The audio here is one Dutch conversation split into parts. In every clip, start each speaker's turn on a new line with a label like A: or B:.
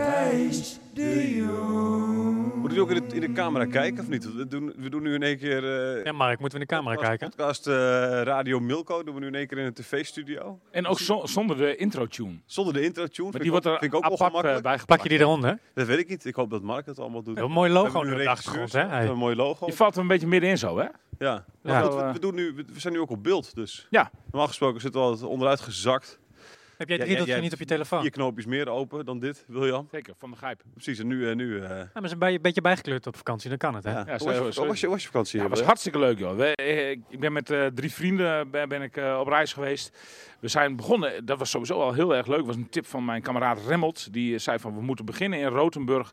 A: Thijs de Jong.
B: Moet ook in de, in de camera kijken of niet? We doen, we doen nu in één keer... eh
C: Ja, Mark, moeten we in de camera
B: podcast-
C: kijken?
B: Podcast eh, Radio Milko doen we nu in één keer in een tv-studio.
D: En ook zo- zonder de intro-tune.
B: Zonder de intro-tune.
D: Maar
B: Vind
D: die
B: ik
D: wordt
B: ook-
D: er
B: vind ik ook
D: apart eh, bijgepakt.
C: Plak je die eronder?
B: Dat weet ik niet. Ik hoop dat Mark het allemaal doet.
C: Een mooi logo
B: hebben
C: op
B: nu
C: de
B: een
C: achtergrond, hè?
B: Een mooi logo.
D: Je valt er een beetje middenin zo, hè?
B: Ja.
C: Ja.
B: Goed, we, we doen nu, we we zijn nu ook op beeld, dus.
D: Ja.
B: Normaal gesproken zitten we altijd onderuit gezakt.
C: Heb jij drie
B: jij-
C: dat je niet op je telefoon?
B: Vier knoopjes meer open dan dit, William.
D: Zeker, van de Gijp.
B: Precies, en nu... eh, nu eh,
C: Ja, maar ze zijn een beetje bijgekleurd op vakantie, dan kan het, hè?
B: ja.
D: Ja, zo-
B: was je-
D: zo-
B: was je- was je vakantie?
D: Ja,
B: hier,
D: was hartstikke leuk, joh. We, eh, ik ben met eh, drie vrienden ben, ben ik, eh, op reis geweest. We zijn begonnen, dat was sowieso al heel erg leuk. Dat was een tip van mijn kameraad Remmelt. Die zei van, we moeten beginnen in Rotenburg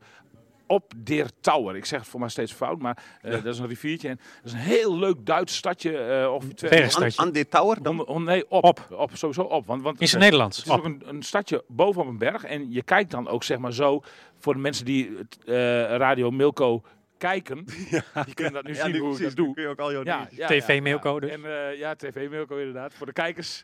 D: op Der Tower. Ik zeg het voor mij steeds fout, maar eh, dat is een riviertje. En dat is een heel leuk Duits stadje. eh twee-
C: Bergstadje.
B: Aan, dit tower dan?
D: Hond- nee, op.
C: Op.
D: op. sowieso op. Want, want
C: In zijn
D: eh,
C: Nederlands.
D: Het is ook een, een stadje bovenop een berg. En je kijkt dan ook zeg maar zo, voor de mensen die het, eh, Radio Milko kijken. Die kunnen dat nu
B: Ja,
D: zien
B: nu
D: hoe ik
B: precies,
D: dat
B: nu
D: doe.
B: kun je ook al jouw
D: Ja, ja,
C: TV
D: ja,
C: Milko
D: ja.
C: dus.
D: En, ja, TV Milko inderdaad, voor de kijkers.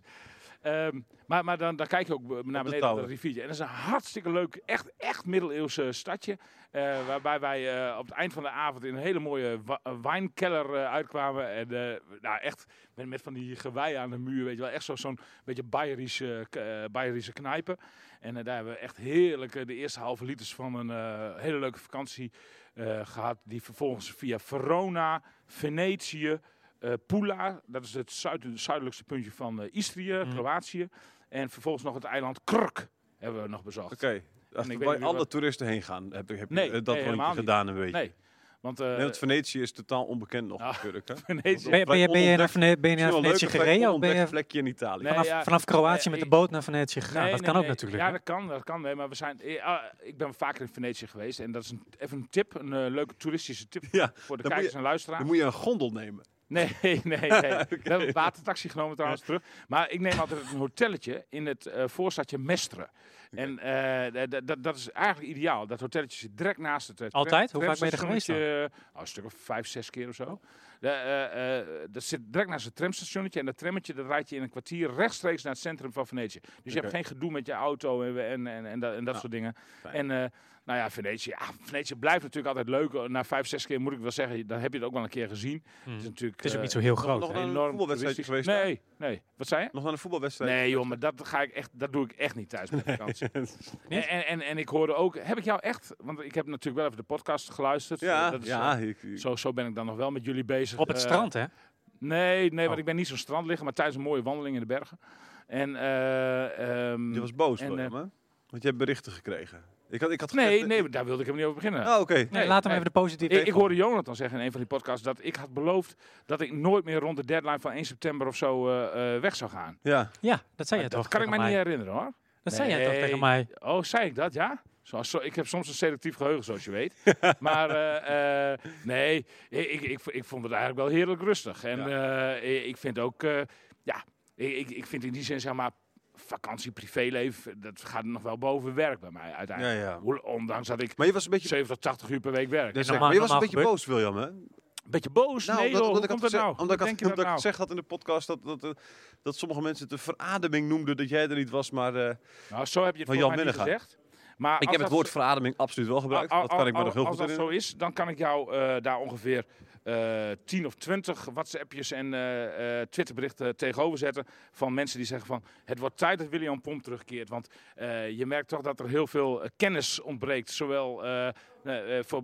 D: Ehm, maar maar dan, dan kijk je ook naar beneden naar dat riviertje. En dat is een hartstikke leuk, echt, echt middeleeuwse stadje. eh, waarbij wij eh, op het eind van de avond in een hele mooie eh, eh, uitkwamen. En eh, nou, echt met, met van die geweien aan de muur, weet je wel. Echt zo- zo'n beetje Bayerische, eh, Bayerische knijpen. En eh, daar hebben we echt heerlijk eh, de eerste halve liters van een eh, hele leuke vakantie eh, gehad. Die vervolgens via Verona, Venetië, eh Pula, dat is het zuid- zuidelijkste puntje van eh, Istrië,
C: Mhm.
D: Kroatië. En vervolgens nog het eiland Krk hebben we nog bezocht.
B: Oké. Als er waar
D: niet
B: alle
D: wat-
B: toeristen heen gaan, heb, heb je
D: Nee,
B: eh, dat
D: nee,
B: gedaan een beetje.
D: Nee, want, eh,
B: Nee, want Venetië is totaal onbekend nog natuurlijk. Hè?
D: Venetië.
C: Ben je, ben je, ben je naar, Vene- ben je naar Venetië gereden of ben je
B: plekje in Italië?
D: Nee,
C: vanaf,
D: ja,
C: vanaf Kroatië met de boot naar Venetië gegaan?
D: Nee,
C: dat
D: nee,
C: kan ook natuurlijk.
D: Ja, dat kan, dat kan. Nee, maar we zijn. eh, ah, ik ben vaker in Venetië geweest en dat is een, even een tip, een leuke toeristische tip
B: Ja,
D: voor de kijkers
B: je-
D: en luisteraars.
B: Dan moet je een gondel nemen.
D: Nee, nee, nee. We hebben een watertaxi genomen trouwens terug. Maar ik neem altijd een hotelletje in het eh voorstadje Mestre. En eh, dat is eigenlijk ideaal. Dat hotelletje zit direct naast het. eh,
C: Altijd? Hoe vaak ben je er
D: tramstationnetje. Oh, een stuk of vijf, zes keer of zo. De, eh, eh, dat zit direct naast het tramstationnetje. En dat trammetje dat rijdt je in een kwartier rechtstreeks naar het centrum van Venetië. Dus je hebt geen gedoe met je auto en, en, en, en dat, en dat
B: Ja,
D: soort dingen.
B: fijn.
D: En eh, nou ja, Venetië, ja, Venetië blijft natuurlijk altijd leuk. Na vijf, zes keer moet ik wel zeggen, dan heb je het ook wel een keer gezien.
C: Hmm.
D: Het is natuurlijk
C: Het is ook
D: eh,
C: niet zo heel groot.
B: nog een
D: toeristisch.
B: geweest
D: Nee, nee. Wat zei je?
B: Nog naar een voetbalwedstrijd?
D: Nee joh, maar dat, ga ik echt, dat doe ik echt niet thuis met vakantie. En, en, en, en ik hoorde ook, heb ik jou echt, want ik heb natuurlijk wel even de podcast geluisterd.
B: Ja,
D: Eh, dat is,
B: ja.
D: eh,
B: ik- ik-
D: zo, zo ben ik dan nog wel met jullie bezig.
C: Op het
D: Eh,
C: strand, hè?
D: Nee, nee, want
C: Oh.
D: ik ben niet zo'n strand liggen, maar tijdens een mooie wandeling in de bergen. En, eh, ehm,
B: je was boos,
D: en,
B: William,
D: eh,
B: hè? Want je hebt berichten gekregen. Ik had, ik had
D: Nee, nee, daar wilde ik hem niet over beginnen.
B: Oh, oké.
C: Nee,
D: nee,
C: laat hem
D: nee.
C: even de positieve...
D: Ik, ik hoorde Jonathan zeggen in een van die podcasts dat ik had beloofd dat ik nooit meer rond de deadline van 1 september of zo eh, eh, weg zou gaan.
B: Ja.
C: Ja, dat zei je
D: dat
C: toch
D: kan ik me
C: tegen
D: niet
C: mij.
D: herinneren hoor.
C: Dat zei jij toch tegen mij?
D: Oh, zei ik dat? Ja? Zoals, zo, ik heb soms een selectief geheugen, zoals je weet. maar eh, eh, nee, ik, ik, ik, ik vond het eigenlijk wel heerlijk rustig. En eh, ik vind ook, eh, ja, ik, ik- ik vind in die zin, zeg maar, vakantie, privéleven, dat gaat nog wel boven werk bij mij
B: Ja,
D: uiteindelijk.
B: ja.
D: Hoe- Ondanks dat ik
B: Maar je was een beetje,
D: 70 tot 80 uur per week werk.
B: dus,
C: normaal-
B: maar je was een beetje boos, William, hè?
D: Beetje boos?
B: Nou,
D: nee,
B: omdat,
D: joh,
B: omdat
D: hoe
B: ik had
D: komt dat
B: gezegd,
D: nou?
B: omdat ik, had,
D: denk dat
B: omdat ik
D: nou?
B: gezegd had in de podcast dat, dat, eh, dat sommige mensen het een verademing noemden dat jij er niet was, maar... eh,
D: Nou, zo heb je het
B: Van
D: voor
B: Jan
D: mij niet
B: Minnegaard.
D: gezegd. Maar
B: Ik heb het woord verademing absoluut wel gebruikt.
D: al-
B: Dat kan ik me
D: al-
B: nog heel
D: als dat zo is, dan kan ik jou eh, daar ongeveer eh 10 of 20 WhatsAppjes en eh, eh, Twitterberichten tegenover zetten van mensen die zeggen van het wordt tijd dat William Pomp terugkeert. Want je merkt toch dat er heel veel kennis ontbreekt, zowel voor,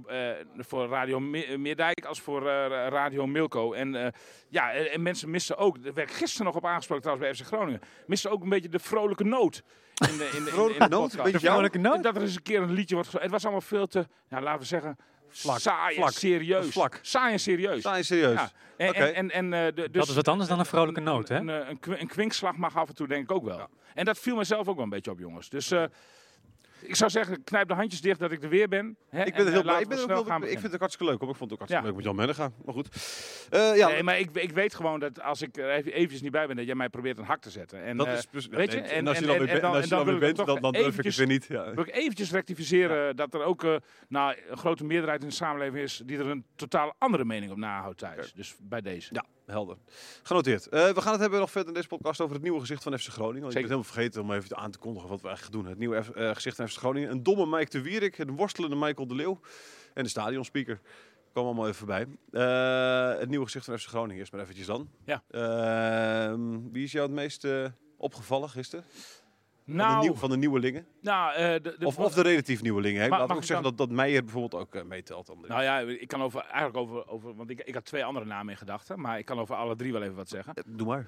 D: voor Radio Me- Meerdijk als voor Radio Milko. En ja, en, en mensen missen ook, daar werd gisteren nog op aangesproken trouwens bij FC Groningen, missen ook een beetje de vrolijke noot. In de, in de, in de- in de
B: Vrolijke noot?
C: De vrolijke?
D: Dat er eens een keer een liedje wordt. Het was allemaal veel te, laten we zeggen,
B: Vlak,
D: saai
B: vlak,
D: en serieus.
B: vlak.
D: Saai en serieus.
B: Sta je serieus?
D: Ja. En, en, en, en, eh, de, dus
C: Dat is wat anders dan een vrolijke noot, hè?
D: Een, een, een, kwin- een kwinkslag mag af en toe denk ik ook wel. En dat viel mezelf ook wel een beetje op, jongens. Dus eh, ik zou zeggen, knijp de handjes dicht dat ik er weer ben. Hè,
B: Ik ben
D: en,
B: er heel
D: eh,
B: blij.
D: laten
B: Ik, ben ook ik vind het ook hartstikke leuk. Hoor. Ik vond het ook hartstikke
D: Ja.
B: leuk met Jan Menne gaan. Maar goed. Eh, ja,
D: Nee, maar ik, ik weet gewoon dat als ik er even, eventjes niet bij ben, dat jij mij probeert een hak te zetten. En,
B: dat
D: eh,
B: is dus,
D: weet je, en-
B: en als je dan weer
D: en
B: bent,
D: dan-
B: dan
D: dan
B: durf ik het weer niet. Ja.
D: wil ik eventjes rectificeren dat er ook eh, nou, een grote meerderheid in de samenleving is die er een totaal andere mening op nahoudt thuis. Dus bij deze.
B: Ja, helder. Genoteerd. Eh, we gaan het hebben nog verder in deze podcast over het nieuwe gezicht van FC Groningen. Want ik ben helemaal vergeten om even aan te kondigen wat we eigenlijk doen. Het nieuwe F- eh, gezicht van FC Groningen. Een domme Mike de Wierik, een worstelende Michael de Leeuw en de stadionspeaker. Komen allemaal even voorbij. Eh, het nieuwe gezicht van FC Groningen eerst maar eventjes dan.
D: Ja.
B: Ehm, wie is jou het meest opgevallen gisteren? Van, de
D: Nou,
B: nieuw, van de nieuwelingen?
D: nou eh, de, de,
B: Of, of de relatief nieuwelingen. hè? We
D: mag
B: ook
D: ik
B: zeggen
D: dan-
B: dat, dat Meijer bijvoorbeeld ook eh, meetelt. Dan
D: Nou ja, ik kan over, eigenlijk over, over want ik, ik had twee andere namen in gedachten, maar ik kan over alle drie wel even wat zeggen.
B: Eh, Doe maar.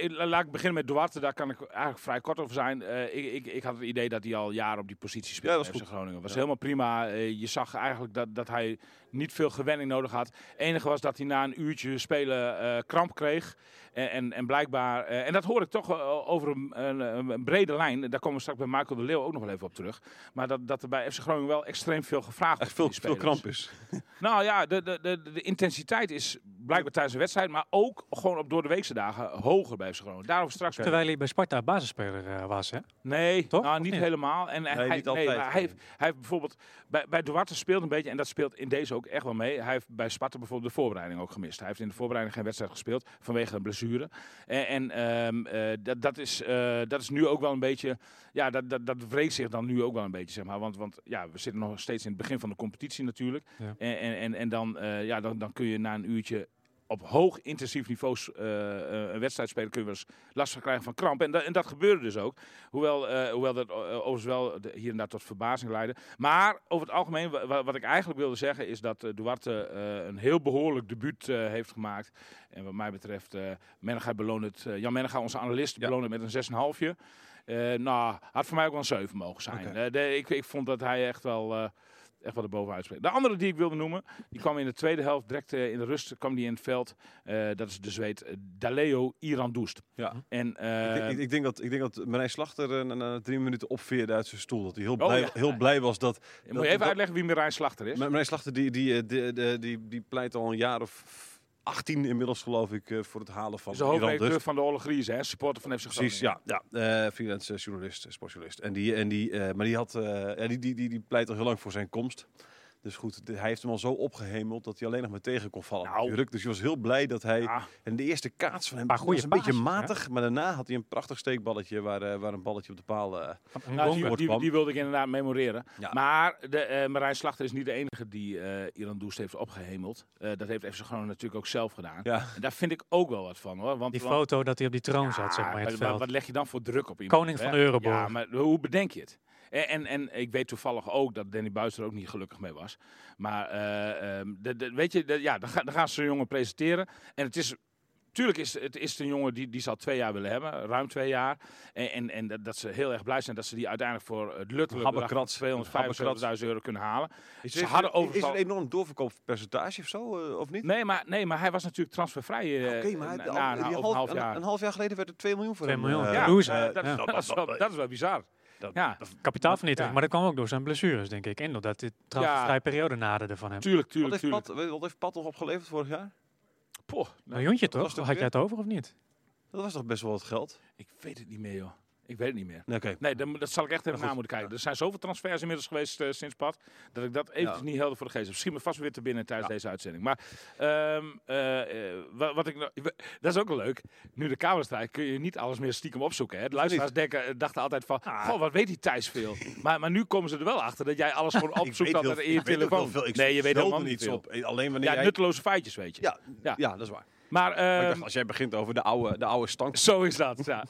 D: Ik- laat ik beginnen met Duarte, daar kan ik eigenlijk vrij kort over zijn. Ik, ik, ik had het idee dat hij al jaren op die positie speelde
B: Ja, dat goed.
D: Groningen. was
B: Ja.
D: helemaal prima. Je zag eigenlijk dat, dat hij niet veel gewenning nodig had. Het enige was dat hij na een uurtje spelen eh, kramp kreeg. En, en, en blijkbaar, eh, en dat hoor ik toch wel over een, een, een brede lijn. Daar komen we straks bij Michael de Leeuw ook nog wel even op terug. Maar dat, dat er bij FC Groningen wel extreem veel gevraagd wordt.
B: veel, veel kramp is.
D: Nou ja, de, de, de, de intensiteit is blijkbaar tijdens de wedstrijd, maar ook gewoon op door de weekse dagen hoger bij FC Groningen. Daarover straks.
C: Terwijl hij bij Sparta basisspeler eh, was, hè?
D: Nee,
C: Toch?
D: nou, niet
C: niet?
D: helemaal. En, en
B: Nee,
D: hij,
B: niet
D: hij, heeft, hij heeft bijvoorbeeld bij, bij Duarte speelt een beetje, en dat speelt in deze ook echt wel mee. Hij heeft bij Sparta bijvoorbeeld de voorbereiding ook gemist. Hij heeft in de voorbereiding geen wedstrijd gespeeld vanwege een blessure. En, en ehm, eh, dat, dat, is, eh, dat is nu ook wel een beetje, ja, dat, dat, dat wreekt zich dan nu ook wel een beetje, zeg maar. Want, want ja, we zitten nog steeds in het begin van de competitie natuurlijk.
C: Ja.
D: En, en, en, en dan, eh, ja, dan, dan kun je na een uurtje op hoog intensief niveau eh, eh, een wedstrijd spelen, kun je wel eens last van krijgen van kramp. En, dat en dat gebeurde dus ook. Hoewel, eh, hoewel dat overigens wel de- hier en daar tot verbazing leidde. Maar over het algemeen, wa- wa- wat ik eigenlijk wilde zeggen, is dat Duarte een heel behoorlijk debuut heeft gemaakt. En wat mij betreft, Menega beloont het, Jan Menega, onze analist,
B: Ja.
D: beloont het met een 6,5. Eh nou, had voor mij ook wel een 7 mogen zijn. De, ik, ik vond dat hij echt wel... echt wel erboven uitspreekt. De andere die ik wilde noemen, die kwam in de tweede helft, direct eh, in de rust, kwam die in het veld. Eh, dat is de Zweed eh, Daleo Irandoest.
B: Ja.
D: En,
B: ik, ik, ik denk dat, ik denk dat Marijn Slachter na, drie minuten opveerde uit zijn stoel. Dat hij heel
D: Oh,
B: blij,
D: ja.
B: heel blij was dat...
D: moet je even
B: dat-
D: uitleggen wie Marijn Slachter is?
B: Marijn Slachter die, die, die, die, die, die pleit al een jaar of 18 inmiddels geloof ik eh, voor het halen van
D: is de
B: Dust.
D: van de Olle hè? supporter van FC
B: Precies,
D: Groningen.
B: ja. ja eh, freelance eh, journalist, sportjournalist. En die, en die, eh, maar die, had, eh, ja, die, die, die, die pleit al heel lang voor zijn komst. Dus goed, de- hij heeft hem al zo opgehemeld dat hij alleen nog maar tegen kon vallen.
D: Nou.
B: natuurlijk. Dus je was heel blij dat hij...
D: Ja,
B: En de eerste kaats van hem was een beetje matig. Maar daarna had hij een prachtig steekballetje waar, eh, waar een balletje op de paal...
D: nou,
C: Ngonga.
D: die, die, wilde ik inderdaad memoreren.
B: Ja.
D: Maar de, eh, Marijn Slachter is niet de enige die eh Iran Doest heeft opgehemeld. Eh, dat heeft FC Groningen natuurlijk ook zelf gedaan.
B: ja.
D: En daar vind ik ook wel wat van hoor. Want,
C: Die
D: want-
C: foto dat hij op die troon zat, zeg maar, in het veld.
D: wat leg je dan voor druk op iemand?
C: Koning van
D: hè?
C: Euroborg.
D: Ja, maar hoe bedenk je het? En, en, en ik weet toevallig ook dat Danny Buis er ook niet gelukkig mee was. Maar eh, ehm, de, de- weet je, de- ja, dan, ga- dan gaan ze een jongen presenteren. En het is... Tuurlijk is het is een jongen die, die ze al twee jaar willen hebben, ruim twee jaar. En, en, en dat, ze heel erg blij zijn dat ze die uiteindelijk voor het
B: Habbekrats.
D: 275.000 euro kunnen halen.
B: Is,
D: Ze hadden
B: is er een enorm doorverkooppercentage of zo, eh, of niet?
D: Nee maar, nee, maar hij was natuurlijk transfervrij eh,
B: Oké, maar
D: na, na een, half, jaar.
B: Een, een half jaar geleden werd er 2 miljoen voor
C: 2
B: hem.
C: miljoen,
B: eh,
C: ja.
D: eh, dat, is wel, dat is wel bizar.
B: Dat-
D: ja,
C: Kapitaalvernietiging,
D: Ja.
C: maar dat kwam ook door zijn blessures, denk ik. En doordat dit transfervrije periode naderde van hem.
D: tuurlijk,
B: Wat
D: tuurlijk,
B: heeft,
D: tuurlijk.
B: Pat, wat heeft Pat nog opgeleverd vorig jaar?
D: Poh,
C: Een miljoentje toch?
B: toch
C: Had jij het over of niet?
B: Dat was toch best wel wat geld?
D: ik weet het niet meer, joh. Ik weet het niet meer.
B: Nee,
D: dan, dat zal ik echt even na moeten kijken. Er zijn zoveel transfers inmiddels geweest eh, sinds pad, dat ik dat eventjes
B: Ja.
D: niet helder voor de geest heb. Misschien me vast weer te binnen tijdens
B: Ja.
D: deze uitzending. Maar ehm, eh, eh, wat, wat ik, nou- dat is ook wel leuk. Nu de camera's draaien kun je niet alles meer stiekem opzoeken. Hè? De luisteraars denken, dachten altijd van, goh, wat weet die Thijs veel. maar, maar nu komen ze er wel achter dat jij alles gewoon opzoekt altijd
B: heel-
D: in je telefoon.
B: veel. Ik
D: nee, je weet helemaal
B: er
D: niet
B: niets
D: veel.
B: op. Alleen wanneer
D: Ja,
B: jij...
D: nutteloze feitjes, weet je.
B: Ja,
D: Ja.
B: dat is waar.
D: Maar, ehm,
B: dacht, als jij begint over de oude, de oude stank,
D: zo is dat. Ja.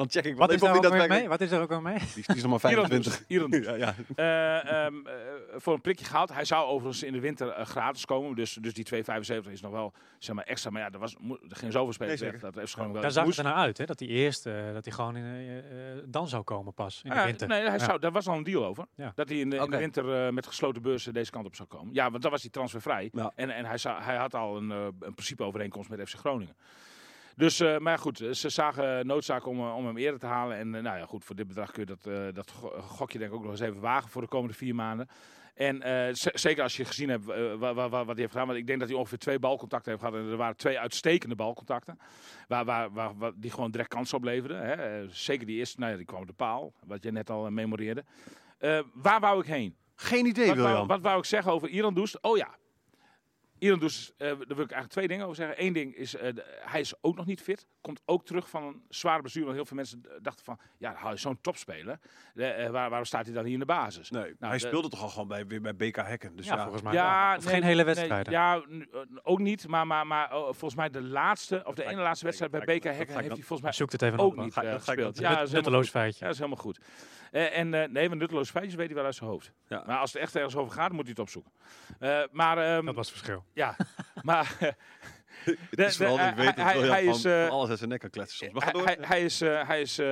B: Dan check ik
C: Wat is
B: even
C: daar
B: of die
C: ook weer mee? Wat is er ook weer mee?
B: Die, die is nog maar
D: Iran
B: 25.
D: Iran
B: Ja, ja.
D: Eh, ehm, eh, voor een prikje gehaald. Hij zou overigens in de winter eh, gratis komen. Dus, dus die 2,75 is nog wel zeg maar, extra. Maar ja, er, was, er ging zoveel spelers
B: Nee,
D: weg. Dat heeft gewoon wel
C: Daar zag het er naar uit, hè? Dat hij eerst, eh, dat hij gewoon in, dan zou komen pas in de
D: Ja,
C: winter.
D: nee, hij
C: Ja.
D: zou, daar was al een deal over.
C: Ja.
D: Dat hij in de, in de
B: Oké.
D: winter eh, met gesloten beurzen deze kant op zou komen. Ja, want dan was hij transfervrij.
B: Ja.
D: En, en hij, zou, hij had al een, een principeovereenkomst met FC Groningen. Dus, eh, maar goed, ze zagen noodzaak om, eh, om hem eerder te halen. En eh, nou ja, goed, voor dit bedrag kun je dat, eh, dat go- gokje denk ik ook nog eens even wagen voor de komende vier maanden. En eh, zeker als je gezien hebt eh, wa- wa- wa- wat hij heeft gedaan. Want ik denk dat hij ongeveer twee balcontacten heeft gehad. En er waren twee uitstekende balcontacten. Waar, waar, waar, waar- die gewoon direct kansen opleverden. Hè. Eh, zeker die eerste, nou ja, die kwam op de paal. Wat je net al eh, memoreerde. Eh, waar wou ik heen?
B: Geen idee,
D: Wat wou, wat wou ik zeggen over Iran Doest? Oh ja. Iran Doest, eh daar wil ik eigenlijk twee dingen over zeggen. Eén ding is, eh, de- hij is ook nog niet fit. Komt ook terug van een zware bestuur. Want heel veel mensen dachten van, ja, hij is zo'n topspeler. Eh, waar, waarom staat hij dan hier in de basis?
B: Nee,
D: Nou,
B: hij
D: de-
B: speelde toch al gewoon bij, weer bij BK Hekken. Dus ja,
C: ja, volgens mij
D: Ja,
C: wel. Of
D: nee,
C: geen hele
D: nee,
C: wedstrijden.
D: ja, ook niet. Maar, maar, maar oh, volgens mij de laatste, of de ene laatste wedstrijd bij BK Hekken heeft hij volgens mij
C: Zoek het even
D: ook
C: op.
D: niet
B: Ga-
D: gespeeld. Ja, dat is
C: nutteloos feitje.
D: Ja, dat is helemaal goed. Eh, en eh, nee, maar nutteloos feitjes weet hij wel uit zijn hoofd.
B: Ja.
D: Maar als het echt ergens over gaat, moet hij het opzoeken. Eh, maar ehm,
C: Dat was het verschil.
D: Ja, maar
B: Het is
D: de-
B: ik weet
D: hij- hij is, eh,
B: alles uit zijn nek kan kletsen soms. Maar ga
D: hij,
B: door.
D: hij, hij is, eh, hij is eh,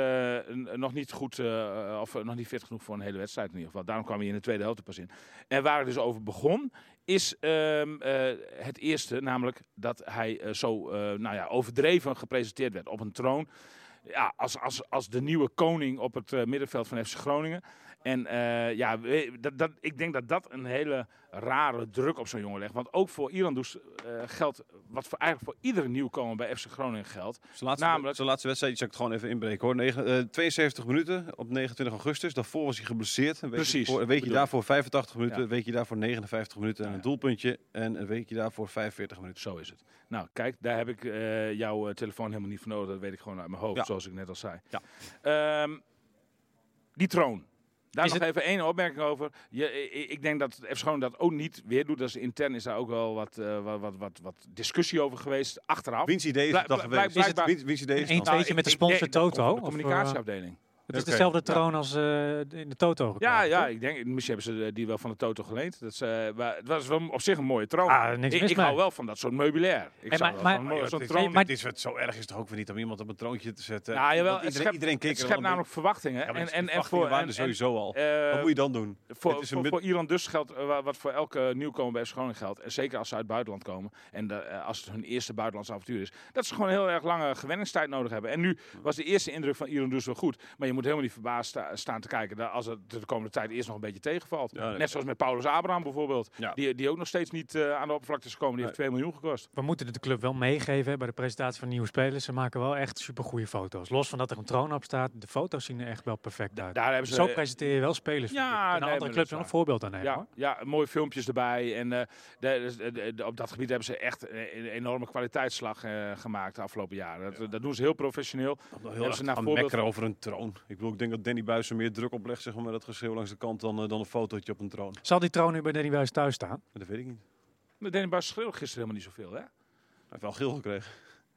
D: n- nog niet goed, eh, of eh, nog niet fit genoeg voor een hele wedstrijd in ieder geval. Daarom kwam hij in de tweede helft pas in. En waar het dus over begon, is ehm, eh, het eerste, namelijk dat hij eh, zo eh, nou ja, overdreven gepresenteerd werd op een troon. Ja, als, als, als de nieuwe koning op het eh, middenveld van FC Groningen. En eh, ja, dat, dat, ik denk dat dat een hele rare druk op zo'n jongen legt. Want ook voor Iran Does eh, geldt, wat voor, eigenlijk voor iedere nieuwkomer bij FC Groningen geldt.
B: Zijn laatste,
D: namelijk-
B: zijn laatste wedstrijd, zal ik het gewoon even inbreken hoor. Negen- eh, 72 minuten op 29 augustus. Daarvoor was hij geblesseerd. Een weekje,
D: Precies,
B: voor, een weekje daarvoor 85 minuten.
D: Ja.
B: Een weekje daarvoor 59 minuten en
D: Ja,
B: een doelpuntje. En een weekje daarvoor 45 minuten.
D: Zo is het. Nou, kijk, daar heb ik jouw telefoon helemaal niet voor nodig. Dat weet ik gewoon uit mijn hoofd,
B: Ja.
D: zoals ik net al zei.
B: Ja.
D: Ehm, die troon. Daar
C: Is
D: nog even één opmerking over. Je, ik, denk dat FC Groningen dat ook niet weer doet. Dat is intern is daar ook wel wat, eh, wat, wat, wat, wat discussie over geweest. Achteraf.
B: Wiens idee is het
D: blijk-
B: geweest? Is het
D: blijkbaar-
B: wiens- wiens idee is het
C: Een
B: dan?
C: tweetje
D: ik-
C: met de sponsor Toto,
D: De
C: of,
D: communicatieafdeling.
C: Het is dezelfde
D: Ja.
C: troon als eh, in de Toto
D: Ja,
C: gekomen,
D: ja,
C: toch?
D: ik denk, misschien hebben ze die wel van de Toto geleend. Dat is, eh, maar het was wel op zich een mooie troon.
C: Ah, niks
D: ik
C: mis
D: ik
C: mee.
D: hou wel van dat soort meubilair. Ik zou
C: maar-
D: wel
C: maar-
D: van mooi-
B: Ja,
D: zo'n
B: is-
D: troon...
C: maar-
B: het is het zo erg is het toch ook weer niet om iemand op een troontje te zetten.
D: Nou, jawel,
B: iedereen,
D: schept-
B: iedereen keek
D: het
B: er
D: schept namelijk verwachtingen.
B: Ja,
D: en, en, en voor,
B: waren
D: en,
B: er sowieso al.
D: eh,
B: Wat moet je dan doen?
D: Voor,
B: is
D: Iran dus geldt wa- wat voor elke nieuwkomer bij FC Groningen geldt. En zeker als ze uit het buitenland komen. En als het hun eerste buitenlandse avontuur is. Dat ze gewoon heel erg lange gewenningstijd nodig hebben. En nu was de eerste indruk van Iran dus wel goed. Maar je moet helemaal niet verbaasd sta- staan te kijken. Als het de komende tijd eerst nog een beetje tegenvalt.
B: Ja.
D: Net zoals met Paulus Abraham bijvoorbeeld.
B: Ja.
D: Die, die ook nog steeds niet eh, aan de oppervlakte is gekomen. Die heeft 2 miljoen gekost.
C: We moeten de club wel meegeven bij de presentatie van nieuwe spelers. Ze maken wel echt supergoeie foto's. Los van dat er een troon op staat, de foto's zien er echt wel perfect uit.
D: Daar hebben ze...
C: Zo presenteer je wel spelers.
D: Ja, nee,
C: en andere clubs wel een voorbeeld aan nemen.
D: Ja,
C: hoor.
D: ja, mooie filmpjes erbij. En eh, de, de- de- de- op dat gebied hebben ze echt een, enorme kwaliteitsslag eh, gemaakt de afgelopen jaren. Dat, dat doen ze heel professioneel.
B: Heel erg
D: ze naar voorbeeld-
B: over een troon. Ik bedoel, ik denk dat Danny Buis er meer druk op legt, zeg maar, met dat geschreeuw langs de kant dan, eh, dan een fotootje op een troon.
C: Zal die troon nu bij Danny Buis thuis staan?
B: Dat weet ik niet.
D: Maar Danny Buis schreeuwde gisteren helemaal niet zoveel, hè?
B: Hij heeft wel geel gekregen.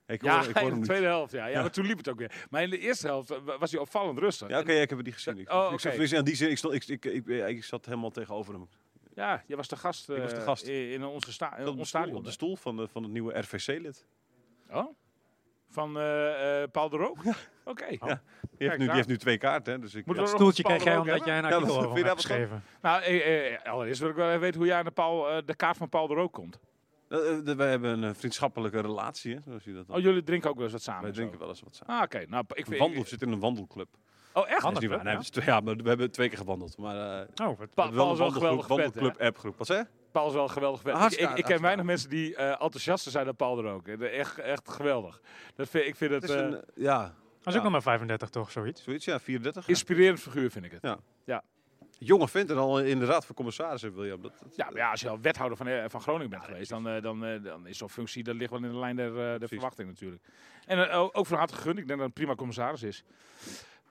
B: Ik
D: Ja,
B: hoor, ik hoor
D: in
B: hem
D: de
B: niet.
D: tweede helft, ja. ja. Maar toen liep het ook weer. Maar in de eerste helft was hij opvallend rustig.
B: Ja, oké, ja, ik heb het niet gezien. Ik,
D: Oh,
B: ik,
D: oké.
B: zat- tenminste, in die zin, ik, stond, ik, ik, ik, ik zat helemaal tegenover hem.
D: Ja, je was de gast,
B: Ik was de
D: eh,
B: gast.
D: in, onze sta in
B: Ik zat op de
D: ons
B: stoel,
D: stadion.
B: op de stoel van, de, van het nieuwe RVC-lid.
D: Oh? Van eh, eh, Paul de Rook? Oké.
B: Die, heeft nu, die heeft nu twee kaarten. Hè, dus ik,
D: Moeten
B: ja,
D: we
C: Stoeltje
D: nog
C: kreeg jij
D: Paul de Rook
C: omdat jij een
B: Ja,
C: artikel over hebt geschreven.
D: Nou, eh, eh, allereerst wil ik wel even weten hoe jij aan de, Paul, eh, de kaart van Paul de Rook komt.
B: Wij hebben een vriendschappelijke relatie, hè, zoals je dat.
D: Oh, jullie drinken ook wel eens wat samen?
B: wij
D: zo?
B: drinken wel eens wat samen.
D: Ah, oké. Nou, ik
B: wandel, we zitten in een wandelclub.
D: Oh, echt?
B: Dat is niet waar. Nee,
C: ja?
B: het maar we hebben twee keer gewandeld. Maar eh, we
C: Oh,
D: Paul
B: wel een
D: hè?
B: wandelclub appgroep. Wat zeg?
D: Paul is wel geweldig. Ik, ik, ik ken weinig mensen die eh enthousiaster zijn dan Paul de Rook. hè. De- Echt, echt geweldig. Dat vind, ik vind het...
B: Het is
D: eh,
B: een, eh, ja,
C: Dat is
B: Ja.
C: ook nog maar 35 toch, zoiets?
B: Zoiets, ja, 34.
D: Inspirerend figuur vind ik het.
B: Ja. Jonge vent en al in de raad van commissarissen, William. Dat, dat-
D: Ja, maar ja, als je al wethouder van, eh, van Groningen bent geweest, dan, eh, dan, eh, dan is zo'n functie, dat ligt wel in de lijn der, eh, verwachting natuurlijk. En eh, ook ook van harte gegund, ik denk dat het een prima commissaris is.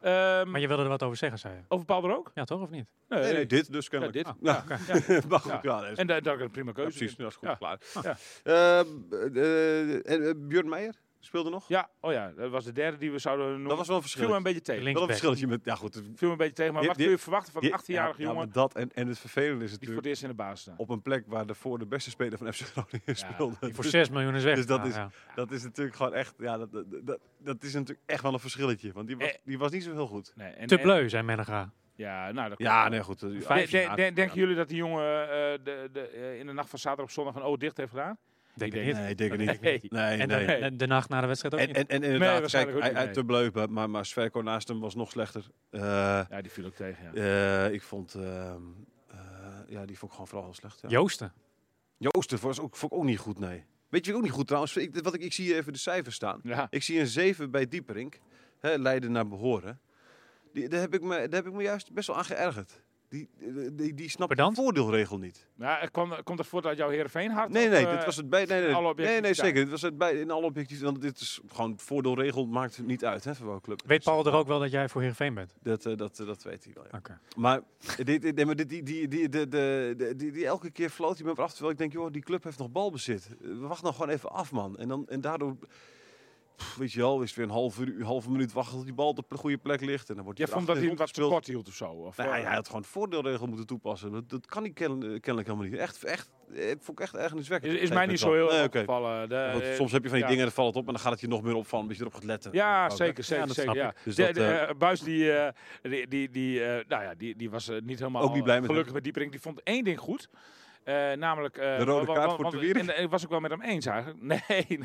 D: Ehm,
C: Maar je wilde er wat over zeggen, zei je?
D: Over Paul er ook?
C: Ja, toch of niet?
D: Nee,
B: nee, nee, dit dus
D: Ja,
B: kennelijk.
D: dit.
B: Ja,
D: Ja.
B: maar goed,
D: Ja.
B: ja,
D: En da- dat ik een prima
B: ja,
D: keuze
B: precies, dat is goed,
D: Ja.
B: klaar.
D: Ja.
B: En, eh, Björn Meijer speelde nog?
D: Ja, oh ja, dat was de derde die we zouden noemen.
B: Dat was wel een
D: Viel me een
B: verschil.
D: beetje tegen.
B: Wel een verschilletje met, ja goed.
D: Viel me een beetje tegen, maar
B: Die-
D: wat
B: die-
D: kun je verwachten van een
B: die-
D: 18-jarige
B: ja, ja,
D: jongen
B: maar dat en, en het vervelende is
D: die voor
B: natuurlijk
D: het eerst in de baas staat?
B: op een plek waar de voor de beste speler van FC Groningen speelde.
C: Die voor
B: Dus
C: 6 miljoen is weg.
B: dus dat
C: Ja,
B: is-
C: ja.
B: dat is natuurlijk gewoon echt, ja, dat, dat, dat, dat is natuurlijk echt wel een verschilletje. Want die was,
D: Eh.
B: die was niet zo heel goed.
D: Nee, en,
C: Te bleu, zei Menega.
D: Ja, nou, dat
B: Ja, nee, goed. eh,
C: Vijf
D: De- de-
B: jaar.
D: de- denken jullie dat die jongen eh, de, de, eh, in de nacht van zaterdag op zondag een O dicht heeft gedaan?
C: Denk
D: Ik
C: ik
D: denk-
C: niet.
B: Nee, ik denk het niet.
D: Nee.
B: Nee,
C: En
B: nee.
C: de, de, nacht na de wedstrijd ook
B: En,
C: niet.
B: en, en inderdaad, kijk, hij,
D: niet,
B: hij te bleu, maar- maar, Sverko naast hem was nog slechter. Eh,
D: Ja, die viel ook tegen, ja.
B: eh, ik vond, ehm, eh, ja, die vond ik gewoon vooral heel slecht. Ja.
C: Joosten.
B: Joosten was ook, vond ik ook niet goed, nee. Weet je ook niet goed trouwens? Ik, wat ik, ik zie hier even de cijfers staan.
D: Ja,
B: Ik zie een 7 bij Dieperink, hè, Leiden naar behoren. Die, daar, heb ik me, daar heb ik me juist best wel aan geërgerd. Die, die, die, die snapt de voordeelregel niet.
D: ja er kwam, komt dat voort uit jouw Heerenveen hart?
B: Nee, nee,
D: eh,
B: dit was het bij. Nee, nee, nee, zeker. Dit was het bij in alle objectief. Want dit is gewoon voordeelregel maakt het niet uit, hè, voor welke club.
C: Weet Paul er ook wel dat jij voor Heerenveen bent?
B: Dat, eh, dat, eh, dat weet hij wel. Ja.
C: Oké.
B: Maar, dit, nee, maar dit, die, die, die, de, de, de, die, die elke keer floot hij me af. Terwijl ik denk, joh, die club heeft nog balbezit. Eh, We wachten nog gewoon even af, man. En, dan, en daardoor, weet je wel, is het weer een halve, minuut wachten tot die bal op de goede plek ligt. En dan wordt hij
D: vond dat hij hem wat
B: rondgespeeld.
D: tekort hield of zo? Of,
B: Nee,
D: eh,
B: hij, hij had gewoon voordeelregel moeten toepassen. Dat, dat kan hij ken- kennelijk helemaal niet. Echt, echt, eh, vond ik echt ergerniswekkend.
D: is, is mij niet zo heel
B: Nee, oké.
D: opgevallen. De,
B: Want
D: eh,
B: soms heb je van die
D: ja.
B: dingen, dan valt het op en dan gaat het je nog meer opvallen, omdat je erop gaat letten.
D: Ja,
B: Ook,
D: zeker, zeker,
B: dat
D: zeker. Ja.
B: ik. Dus
D: de,
B: dat,
D: de,
B: eh,
D: eh, Buis die, eh, die, die, die, eh, nou ja, die, die was eh, niet helemaal
B: Ook niet blij met
D: gelukkig met Dieperink. Die vond één ding goed. Eh, namelijk... eh,
B: De rode kaart voor Wierik?
D: En eh, ik was ook wel met hem eens eigenlijk. Nee, nee.
C: Nou,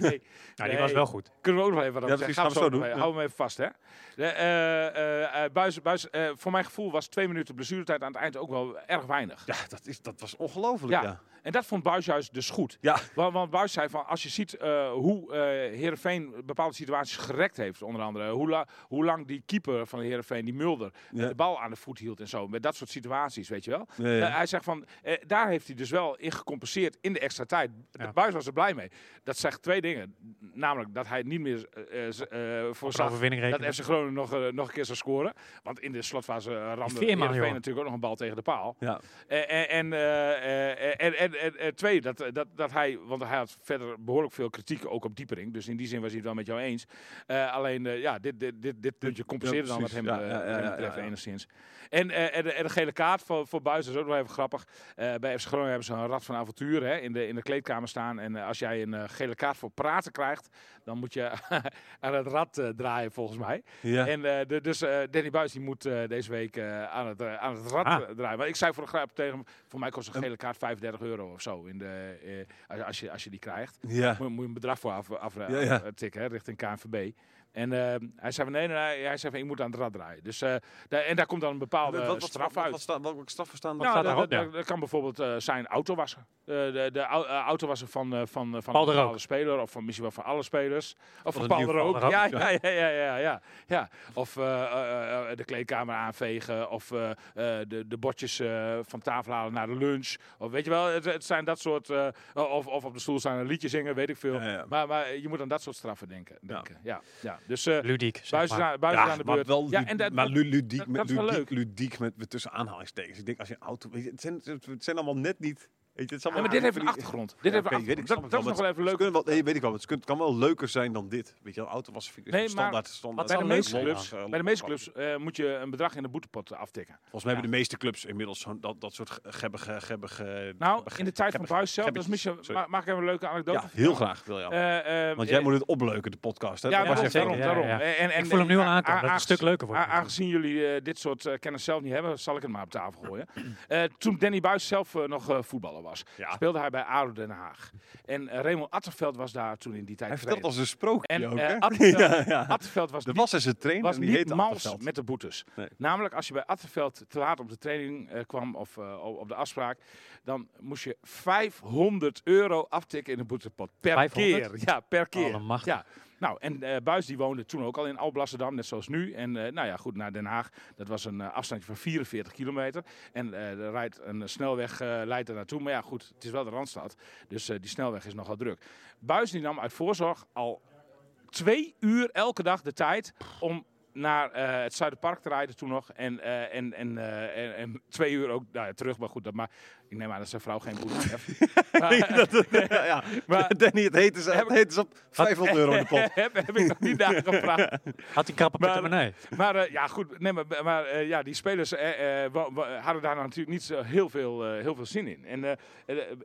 C: die
D: Nee.
C: was wel goed.
D: Kunnen we ook nog even wat
B: Ja,
D: zeggen?
B: gaan we zo doen. Ja.
D: Hou hem even vast, hè. De, Buis, Buis, voor mijn gevoel was twee minuten blessuretijd aan het eind ook wel erg weinig.
B: Ja, dat, is, dat was ongelooflijk,
D: Ja.
B: ja.
D: En dat vond Buis juist dus goed.
B: Ja.
D: Want, want Buis zei van, als je ziet hoe Heerenveen bepaalde situaties gerekt heeft, onder andere, hoe, la- hoe lang die keeper van Heerenveen, die Mulder, de bal aan de voet hield en zo, met dat soort situaties, weet je wel. Hij zegt van, daar heeft hij dus wel in gecompenseerd in de extra tijd.
C: Ja.
D: Buis was er blij mee. Dat zegt twee dingen. Namelijk dat hij niet meer eh, eh, eh,
C: Voor overwinning
D: dat. FC Groningen nog, nog een keer zou scoren. Want in de slotfase uh, ramde Heerenveen natuurlijk ook nog een bal tegen de paal.
B: Ja.
D: En, en, en, en, en, en, en twee, dat, dat, dat hij, want hij had verder behoorlijk veel kritiek ook op Diepering. Dus in die zin was hij het wel met jou eens. Eh, alleen, eh, ja, dit, dit, dit, dit puntje compenseerde dan wat hem, eh, betreft enigszins. En, eh, en, de, gele kaart voor, voor Buis is ook wel even grappig. Eh, bij FC Groningen hebben ze een rad van avontuur hè, in, de, in de kleedkamer staan. En eh, als jij een eh, gele kaart voor praten krijgt, dan moet je aan het rad eh, draaien volgens mij.
B: Ja.
D: En de, dus Danny Buis die moet deze week aan, het, aan het rad
C: Ah.
D: draaien. Maar ik zei voor de grap tegen hem, voor mij kost een gele kaart 35 euro of zo. In de, als, je, als je die krijgt.
B: ja.
D: Moet, moet je een bedrag voor af, af,
B: Ja, ja.
D: af- tikken hè, richting KNVB. En eh, hij zei van nee, nee, nee, hij zei van ik moet aan het rad draaien. Dus, eh, daar, en daar komt dan een bepaalde
B: Wat- wat-
D: straf
B: wat-
D: uit.
B: Wat, staat- welke straffen staan
C: Wat staat
D: dat,
C: daarop,
D: dat-
C: ja?
D: dat- dat kan bijvoorbeeld eh, zijn autowassen. De, de, de au- eh, autowassen van, eh, van, eh, van een
C: de
D: bepaalde speler. Of van, misschien wel van alle spelers. Of van
B: een
D: Paul de Rook.
C: De
D: Ja,
C: ja.
D: ja, ja, ja, ja. Of eh, eh, eh, de kleedkamer aanvegen. Of eh, eh, de, de bordjes eh, van tafel halen naar de lunch. Of weet je wel, het, het zijn dat soort... eh, of, of op de stoel staan en een liedje zingen, weet ik veel.
B: Ja, ja.
D: Maar, maar je moet aan dat soort straffen denken. denken. Ja. Ja, Dus eh
C: Ludiek,
D: buiten,
C: maar.
D: aan, buiten aan
B: Ja,
D: de
B: maar
D: beurt.
B: wel
D: ja, en dat,
B: maar lu- ludiek,
D: dat-
B: met,
D: dat
B: ludiek, ludiek met, met tussen aanhalingstekens. Ik denk als je een auto, weet je, het zijn, het zijn allemaal net niet. Weet je, het is
D: Ja, maar dit heeft een achtergrond. Dit
B: Ja,
D: heeft een
B: weet ik,
D: Dat, is nog wel even leuk.
B: kunnen wel, nee, weet ik wel. Het kan wel leuker zijn dan dit. Weet je, wel, auto was
D: Nee,
B: standaard. standaard
D: Bij de meeste clubs,
B: eh,
D: bij de meeste clubs eh, moet je een bedrag in de boetepot aftikken.
B: Volgens mij hebben de meeste clubs inmiddels zo'n dat, dat soort ge- gebbige, gebbige.
D: Nou,
B: gebbige-
D: in de tijd van Buis zelf, dat is
B: gebbetjes.
D: misschien,
B: Sorry.
D: ma- mag ik even een leuke anekdote
B: Ja, heel graag wil je.
D: Eh, eh,
B: Want jij
D: eh,
B: moet het opleuken, de podcast. Hè?
D: Ja,
B: Dat was
D: daarom.
C: Ik voel hem nu al
D: en-
C: aankomen, dat het een stuk leuker wordt.
D: Aangezien jullie eh, dit soort eh, kennis zelf niet hebben, zal ik het maar op tafel gooien. Eh, toen Danny Buis zelf eh, nog eh, voetballer was,
B: Ja.
D: speelde hij bij ADO Den Haag. En Raymond Atterveld was daar toen in die tijd
B: Hij vertelt als een sprookje
D: En
B: ook,
D: eh,
B: hè?
D: Atterveld,
B: Ja, ja.
D: Atterveld was niet
B: eens een trainer
D: was
B: en die
D: niet
B: heette
D: mals met de boetes.
B: Nee.
D: Namelijk, als je bij Attenveld te laat op de training eh, kwam of eh, op op de afspraak, dan moest je 500 euro aftikken in de boetepot. Per
C: 500?
D: keer. Ja, per keer.
C: Allemachtig.
D: Ja. Nou, en eh Buis die woonde toen ook al in Alblasserdam, net zoals nu. En eh, nou ja, goed, naar Den Haag. Dat was een eh, afstandje van 44 kilometer. En er rijdt een snelweg leidt er naartoe. Maar ja, goed, het is wel de Randstad. Dus die snelweg is nogal druk. Buis die nam uit voorzorg al twee uur elke dag de tijd om naar eh, het Zuiderpark te rijden toen nog. En, eh, en, en, eh, en, en twee uur ook nou ja, terug. Maar goed, dat, maar ik neem aan dat zijn vrouw geen boete heeft. Maar-
B: ja, ja.
D: Maar-
B: Danny, het heet is, het heet is op 500 euro in de pot.
D: heb, heb ik nog niet naar gevraagd.
C: Had hij krappe
D: Maar-
C: portemonnee?
D: Maar eh, ja, goed. Nee, maar, maar ja, die spelers hadden daar natuurlijk niet zo heel veel, heel veel zin in. En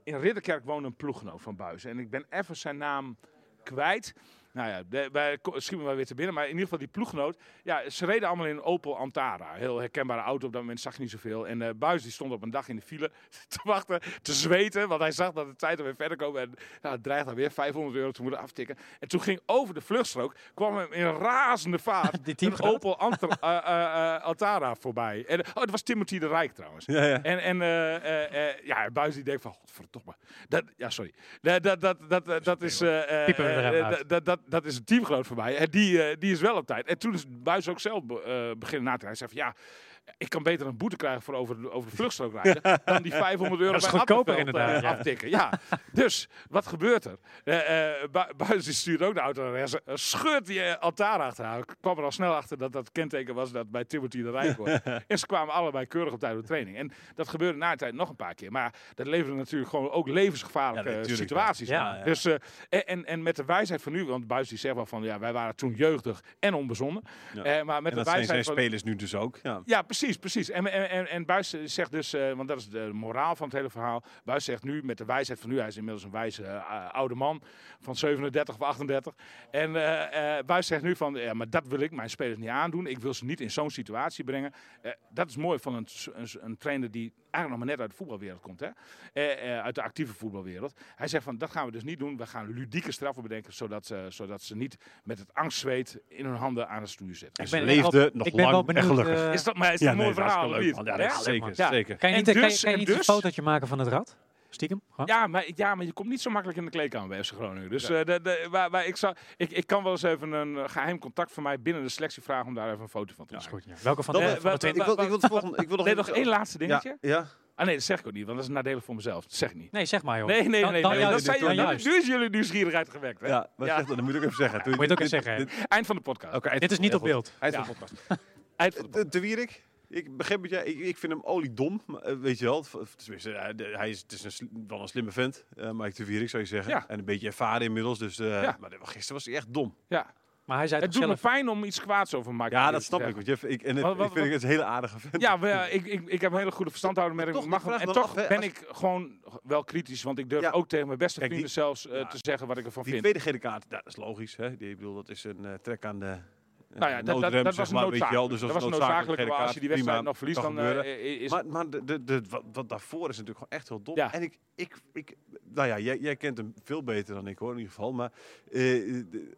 D: in Ridderkerk woonde een ploeggenoot van Buis. En ik ben even zijn naam kwijt. Nou ja, de, wij schieten weer te binnen. Maar in ieder geval die ploeggenoot. Ja, ze reden allemaal in een Opel Antara. Heel herkenbare auto. Op dat moment zag je niet zoveel. En eh Buis die stond op een dag in de file te wachten, te zweten. Want hij zag dat de tijd er weer verder komen. En het dreigt alweer 500 euro te moeten aftikken. En toen ging over de vluchtstrook. kwam hem in razende vaart
C: Die
D: een? Opel Ant- eh, eh, Altara voorbij. En, oh, dat was Timothy de Rijk trouwens.
B: Ja, ja.
D: En, en ja, Buis die denkt van, godverdomme. Dat, ja, sorry. Dat, dat, dat, dat, dat, is, dat, dat, is een teamgenoot van mij. En die, eh, die is wel op tijd. En toen is Buis ook zelf be- eh, beginnen na te. Hij zei van, ja... Ik kan beter een boete krijgen voor over de, over de vluchtstrook rijden. dan die 500 euro
C: Dat is
D: bij
C: goedkoper
D: Attenveld, eh,
C: inderdaad, ja.
D: aftikken. Ja. Dus wat gebeurt er? Buis die stuurt ook de auto naar rechts. eh, Scheurt die Altara achteraan. Ik kwam er al snel achter dat dat kenteken was dat bij Timothy de Rijk hoort. en ze kwamen allebei keurig op tijd op de training. En dat gebeurde na de tijd nog een paar keer. Maar dat leverde natuurlijk gewoon ook levensgevaarlijke
B: Ja,
D: situaties.
C: ja.
D: Dus, en, en, met de wijsheid van nu, want Buis die zegt wel van ja, wij waren toen jeugdig en onbezonnen.
B: Ja.
D: Maar met
B: En
D: de
B: dat zijn zijn
D: wijsheid van
B: spelers nu dus ook. Ja.
D: ja, precies, precies. En, en, en, en Buis zegt dus, want dat is de moraal van het hele verhaal. Buis zegt nu, met de wijsheid van nu, hij is inmiddels een wijze eh, oude man van 37 of 38. En eh eh Buis zegt nu van, ja, maar dat wil ik mijn spelers niet aandoen. Ik wil ze niet in zo'n situatie brengen. Eh, dat is mooi van een, een, een trainer die eigenlijk nog maar net uit de voetbalwereld komt. Hè? Eh, eh, uit de actieve voetbalwereld. Hij zegt van, dat gaan we dus niet doen. We gaan ludieke straffen bedenken, zodat, ze zodat ze niet met het angstzweet in hun handen aan het stuur zitten.
C: Ik
B: Ze
C: ben
B: leefde
C: wel-
B: nog
C: ik ben wel
B: lang en
C: benieuwd,
B: gelukkig.
C: eh,
D: Is dat, maar is dat een mooi
B: nee, dat is
D: verhaal?
B: leuk. Ja, dat
D: Hè?
B: is zeker,
D: Ja.
B: zeker.
C: Kan je niet, kan je-
D: dus-
C: kan je
D: en
C: niet een
D: dus-
C: fotootje maken van het rad? Stiekem?
D: Ja maar, ja, maar je komt niet zo makkelijk in de kleedkamer bij FC Groningen. Dus eh, de, de, waar, waar ik, zou, ik, ik kan wel eens even een eh, geheim contact van mij binnen de selectie vragen om daar even een foto van te
C: Dat is
D: maken.
C: goed. Ja. Welke van de,
D: Eh,
C: van de
D: wat-
C: twee?
B: Ik wil, ik wil het volgende. Ik wil nog
D: Nee,
B: even-
D: nog één laatste dingetje.
B: Ja, ja.
D: Ah nee, dat zeg ik ook niet, want dat is nadelig voor mezelf. Dat zeg ik niet.
C: Nee, zeg maar joh.
D: Nee, nee,
C: Dan-
D: nee.
C: dan
D: nee, dat zijn
C: dan
D: nu is jullie nieuwsgierigheid gewekt. Hè?
B: Ja, wat
D: Ja.
B: zegt dat? Dat moet ik ook even zeggen. Toen-
C: Moet je het ook even zeggen,
B: dit-
D: Eind van de podcast.
B: Oké,
C: Dit is niet op
B: goed.
C: beeld.
B: Eind van de podcast.
D: Eind van de podcast.
B: De, de Wierik, ik begrijp het, ja, ik, ik vind hem oliedom, maar, eh, weet je wel. Tenminste, hij is, het is een, sli- wel een slimme vent, eh Mike de Wierik zou je zeggen.
D: Ja.
B: En een beetje ervaren inmiddels, dus, eh,
D: Ja.
B: maar gisteren was hij echt dom.
D: Ja.
C: Maar hij zei
D: Het doet me
C: zelf...
D: pijn om iets kwaads over Mike
B: Ja,
D: te
B: dat snap ik. Want je, ik, en het,
D: Wat- wat-
B: ik vind
D: wat-
B: het een hele aardige vent.
D: Ja, maar ja, ik, ik, ik heb een hele goede verstandhouding met hem. Mag en
B: me
D: toch
B: af,
D: ben
B: als-
D: ik gewoon wel kritisch, want ik durf
B: Ja.
D: ook tegen mijn beste
B: Kijk, die-
D: vrienden zelfs
B: Ja.
D: te zeggen wat ik ervan
B: Die
D: vind.
B: tweede gele kaart, ja, dat is logisch. Hè? Die, ik bedoel, dat is een eh, trek aan de
D: Nou ja, dat, dat,
B: noodrem,
D: dat was
B: maar, weet je
D: noodzakelijk.
B: Dus
D: dat
B: als
D: was
B: het
D: maar als je die wedstrijd
B: prima,
D: nog verliest, dan eh, is...
B: Maar, maar de, de, de, wat, wat daarvoor is natuurlijk gewoon echt heel dom.
D: Ja.
B: En ik, ik, ik, nou ja, jij, jij kent hem veel beter dan ik hoor in ieder geval. Maar eh, de-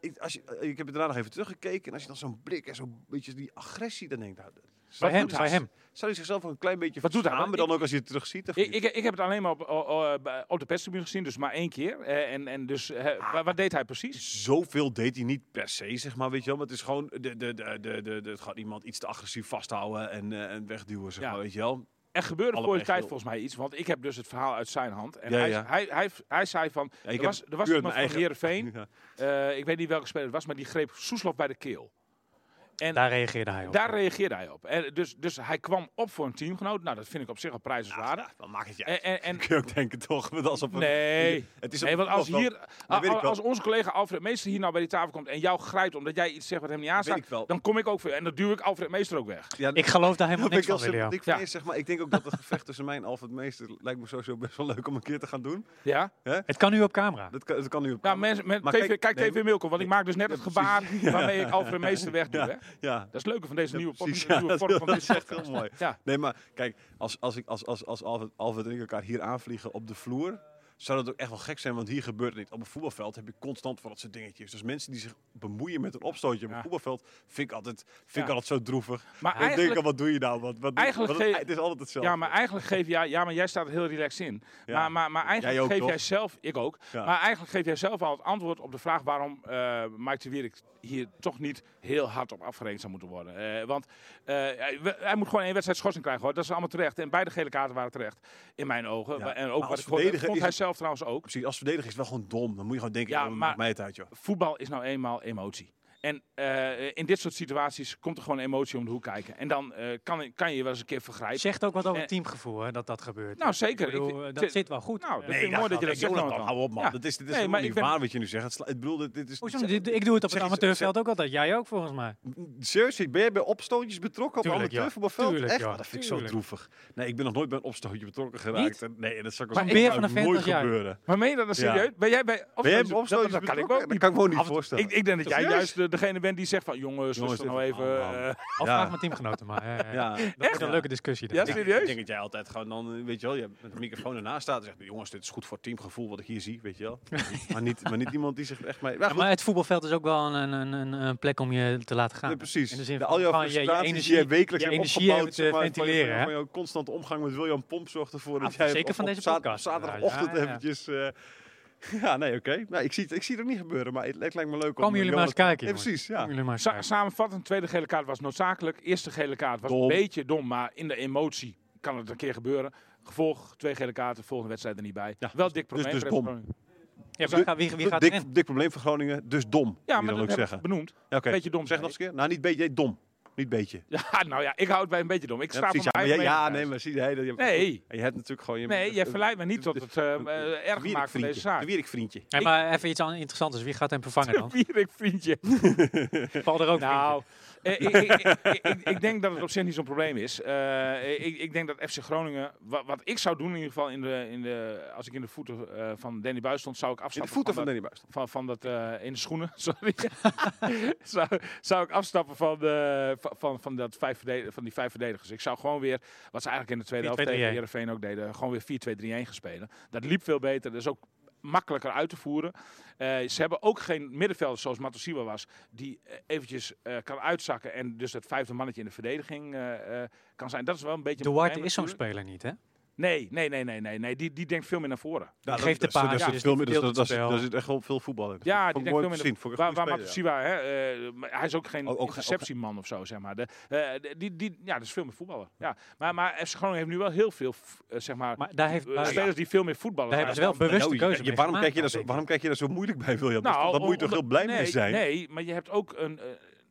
B: ik, als je, ik heb daarna nog even teruggekeken. En als je dan zo'n blik en zo'n beetje die agressie, dan denk ik, nou,
C: Bij hem, bij hem.
B: Zou hij zichzelf ook een klein beetje
D: Wat doet hij? Want
B: dan ook als je het terugziet?
D: Ik, ik, ik heb het alleen maar op, bij- op de perstribune gezien, dus maar één keer. Eh, en, en dus, eh, wa- wat deed hij precies?
B: Zoveel deed hij niet per se, zeg maar, weet je wel. Maar het is gewoon, de, de, de, de, de, het gaat iemand iets te agressief vasthouden en, eh, en wegduwen, zeg
D: Ja.
B: maar, weet je wel.
D: Er gebeurde voor de tijd volgens mij iets, want ik heb dus het verhaal uit zijn hand. En
B: Ja,
D: hij,
B: ja.
D: Hij, hij, hij zei van, er was, er was iemand van
B: eigen-
D: Heerenveen, eh, ik weet niet welke speler het was, maar die greep Soeslof bij de keel. En
C: Daar reageerde hij op.
D: daar reageerde hij op. En dus, dus hij kwam op voor een teamgenoot. Nou, dat vind ik op zich al prijzenswaardig.
B: Ja, dan maakt het je
D: En, en, en,
B: kun je ook denken, toch? Met alsof een-
D: nee,
B: Het is
D: nee,
B: op-
D: want als, hier,
B: ik
D: als, als onze collega Alfred Meester hier nou bij die tafel komt en jou grijpt omdat jij iets zegt wat hem niet aanstaat,
B: ik
D: dan kom ik ook voor je. En dan duw ik Alfred Meester ook weg.
B: Ja,
C: Ik geloof daar helemaal
B: dat
C: niks van,
B: ik,
C: William.
B: ik,
D: Ja.
B: vind, zeg maar, ik denk ook dat het gevecht tussen mij en Alfred Meester lijkt me sowieso best wel leuk om een keer te gaan doen.
D: Ja?
C: Het kan nu op camera.
B: Dat kan, dat kan nu op
D: Nou, mensen, met
B: Maar
D: TV,
B: kijk-
D: kijk,
B: nee,
D: TV Milko, want ik maak dus net het gebaar waarmee ik Alfred Meester wegdoe.
B: Ja. Ja,
D: Dat is het leuke van deze
B: Ja,
D: nieuwe,
B: precies.
D: nieuwe
B: Ja,
D: vorm van
B: dat is echt heel mooi.
D: Ja.
B: Nee, maar kijk, als, als, ik, als, als, als Alfred, Alfred en ik elkaar hier aanvliegen op de vloer, zou dat ook echt wel gek zijn, want hier gebeurt het niet. Op een voetbalveld heb je constant van dat soort dingetjes. Dus mensen die zich bemoeien met een opstootje op
D: Ja.
B: een voetbalveld, vind ik altijd, vind ik altijd zo droevig.
D: Maar
B: denk ik al, wat doe je nou? Wat, wat doe-
D: Eigenlijk
B: wat- het is altijd hetzelfde.
D: ja, maar eigenlijk geef jij, ja, maar jij staat er heel relaxed in.
B: Ja.
D: Maar, maar, maar eigenlijk
B: Jij
D: geef
B: toch?
D: jij zelf, ik ook, maar eigenlijk geef jij zelf al het antwoord op de vraag waarom eh Mike de Wierik hier toch niet heel hard op afgerekend zou moeten worden. Eh, want eh, hij, moet gewoon één wedstrijd schorsing krijgen hoor. Dat is allemaal terecht. En beide gele kaarten waren terecht, in mijn ogen.
B: Ja,
D: En
B: maar
D: ook
B: als
D: wat ik vond hij zelf trouwens ook.
B: Precies, als verdediger is het wel gewoon dom. Dan moet je gewoon denken,
D: Ja,
B: ja,
D: maar-
B: maakt mij het uit joh.
D: Voetbal is nou eenmaal emotie. En eh, in dit soort situaties komt er gewoon emotie om de hoek kijken. En dan eh, kan, kan je je wel eens een keer vergrijpen.
C: Zegt ook wat over teamgevoel hè, dat dat gebeurt.
D: Nou, zeker.
C: Ik bedoel,
D: Ik vind-
C: dat zit wel goed.
D: Nou,
C: Eh,
D: dat vind ik mooi dat je dat zegt,
B: Jonathan,
D: Jonathan.
B: hou op man.
D: Ja.
B: Dat is, dit is
D: Nee, maar
B: niet
D: ben-
B: waar wat je nu zegt. Het sla- Ik bedoel, dit, dit is...
C: Hoezo ik doe het op
B: Zeg
C: het amateurveld ook altijd. Jij ook volgens mij.
B: Serieus, ben je bij opstootjes betrokken op amateurvoetbalveld?
C: Tuurlijk,
B: Echt?
C: ja.
B: Ah, dat vind ik zo droevig. Nee, ik ben nog nooit bij een opstootje betrokken geraakt. Nee, dat zou ik
C: vent
B: nooit gebeuren.
D: Maar meen je dat dan serieus? Ben jij bij opstootjes-
B: opstootjes
D: dat, kan ik
B: betrokken?
D: ook
B: Dat kan ik me ook niet voorstellen.
D: Ik, ik denk dat jij juist de, degene bent die zegt van jongens,
B: Jongens,
D: rustig nou even.
B: oh,
D: eh,
C: Of
B: Ja.
C: vraag mijn teamgenoten maar. Ja, ja, ja.
B: Ja.
C: Dat wordt een
B: Ja.
C: leuke discussie.
D: Ja,
C: dan.
B: Ik-
D: serieus?
B: Ik denk dat jij altijd gewoon dan, eh, weet je wel, je hebt met een microfoon ernaast staat en zegt, jongens, dit is goed voor het teamgevoel wat ik hier zie, weet je wel. maar, niet, maar niet iemand die zich echt mee... Ja,
C: Ja,
B: goed.
C: maar het voetbalveld is ook wel een, een, een, een plek om je te laten gaan.
B: Precies.
C: In de zin
B: De-
C: van
B: al jouw
C: gewoon je- je energie-
B: die jij wekelijks
C: je
B: hebt
C: energie
B: zeg maar, van je-
C: ventileren,
B: van,
C: hè?
B: van jouw constante omgang met William Pomp zorgt ervoor dat
C: Ah,
B: jij
C: zeker
B: op,
C: van
B: op
C: deze podcast.
B: zaterdagochtend
C: Ja, ja, ja.
B: eventjes... eh, ja, nee, oké. Nou, ik, zie het, ik zie het ook niet gebeuren, maar het, het lijkt me leuk om...
C: Komen
B: eh,
C: jullie maar eens kijken,
B: Ja, precies, ja.
C: Komen jullie maar eens
D: Sa-
C: kijken.
D: samenvattend, tweede gele kaart was noodzakelijk. Eerste gele kaart was
B: Dom.
D: een beetje dom, maar in de emotie kan het een keer gebeuren. Gevolg, twee gele kaarten, volgende wedstrijd er niet bij.
B: Ja,
D: Wel dik
B: dus-
D: probleem.
B: dus
D: voor
B: dom.
C: Ja, wie, gaat- wie, wie gaat
B: dik, probleem voor Groningen, dus dom.
D: Ja, maar dat
B: ook zeggen.
D: benoemd.
B: Ja.
D: Beetje dom,
B: Zeg nog eens een keer. Nou, niet beetje, dom. Niet beetje.
D: Ja, nou ja, ik houd het bij een beetje dom. Ik
B: Ja,
D: sta
B: precies, ja, jij-
D: eigen
B: ja, nee, maar zie je, dat je,
D: Nee.
B: En je hebt natuurlijk gewoon... Je.
D: Nee, jij verleidt me niet tot het eh, eh, erg maken van deze zaak.
B: Een Wierik vriendje.
C: Hey, maar even iets aan- interessants. Wie gaat hem vervangen dan?
D: Wierik vriendje.
C: Valt er ook
D: Nou, ik, ik, ik, denk dat het op zich niet zo'n probleem is. Eh, ik, ik denk dat FC Groningen, wat, wat ik zou doen in ieder geval, in de, in de, als ik in de voeten eh, van Danny Buis stond, zou ik
B: In de
D: afstappen
B: voeten van
D: dat-
B: Danny Buis.
D: van, van dat, eh, in de schoenen, sorry. zou, zou ik afstappen van, de, van, van, dat vijf van die vijf verdedigers. Ik zou gewoon weer, wat ze eigenlijk in de tweede helft
C: 4-2-3-1.
D: tegen Heerenveen ook deden, gewoon weer 4-2-3-1 gaan spelen. Dat liep veel beter, dat is ook makkelijker uit te voeren. Eh, ze hebben ook geen middenvelder zoals Matosiwa was, die eh, eventjes eh, kan uitzakken en dus het vijfde mannetje in de verdediging kan zijn. Dat is wel een beetje
C: Duarte
D: probleem
C: is zo'n speler niet, hè?
D: Nee, nee, nee, nee, nee, nee. Die, die denkt veel meer naar voren.
B: Ja,
C: geeft de
B: dat- dat-
C: paas,
B: dat
C: ja,
B: zit
C: dus
B: veel
C: die
B: meer- dat-
C: verdeelt
B: dat-
C: spel.
B: Daar zit echt wel veel voetbal in.
D: Ja, die
B: ik
D: denkt
B: mooi
D: veel
B: om te
D: meer
B: zien.
D: Waar, waar Matosiwa, hè, eh, hij is ook geen interceptieman of zo, zeg maar. De, eh, de- die, die, ja, dat is veel meer voetballen. Ja. Maar, maar FC Groningen heeft nu wel heel veel eh, zeg maar,
C: Maar daar heeft
D: spelers die veel meer voetballen.
C: Daar hebben ze wel
D: dan-
C: bewust
B: Nou,
C: keuze
B: waarom, kijk je waarom kijk je daar zo moeilijk bij, William? Dat-
D: Nou,
B: dat moet je toch heel blij mee zijn?
D: Nee, maar je hebt ook een,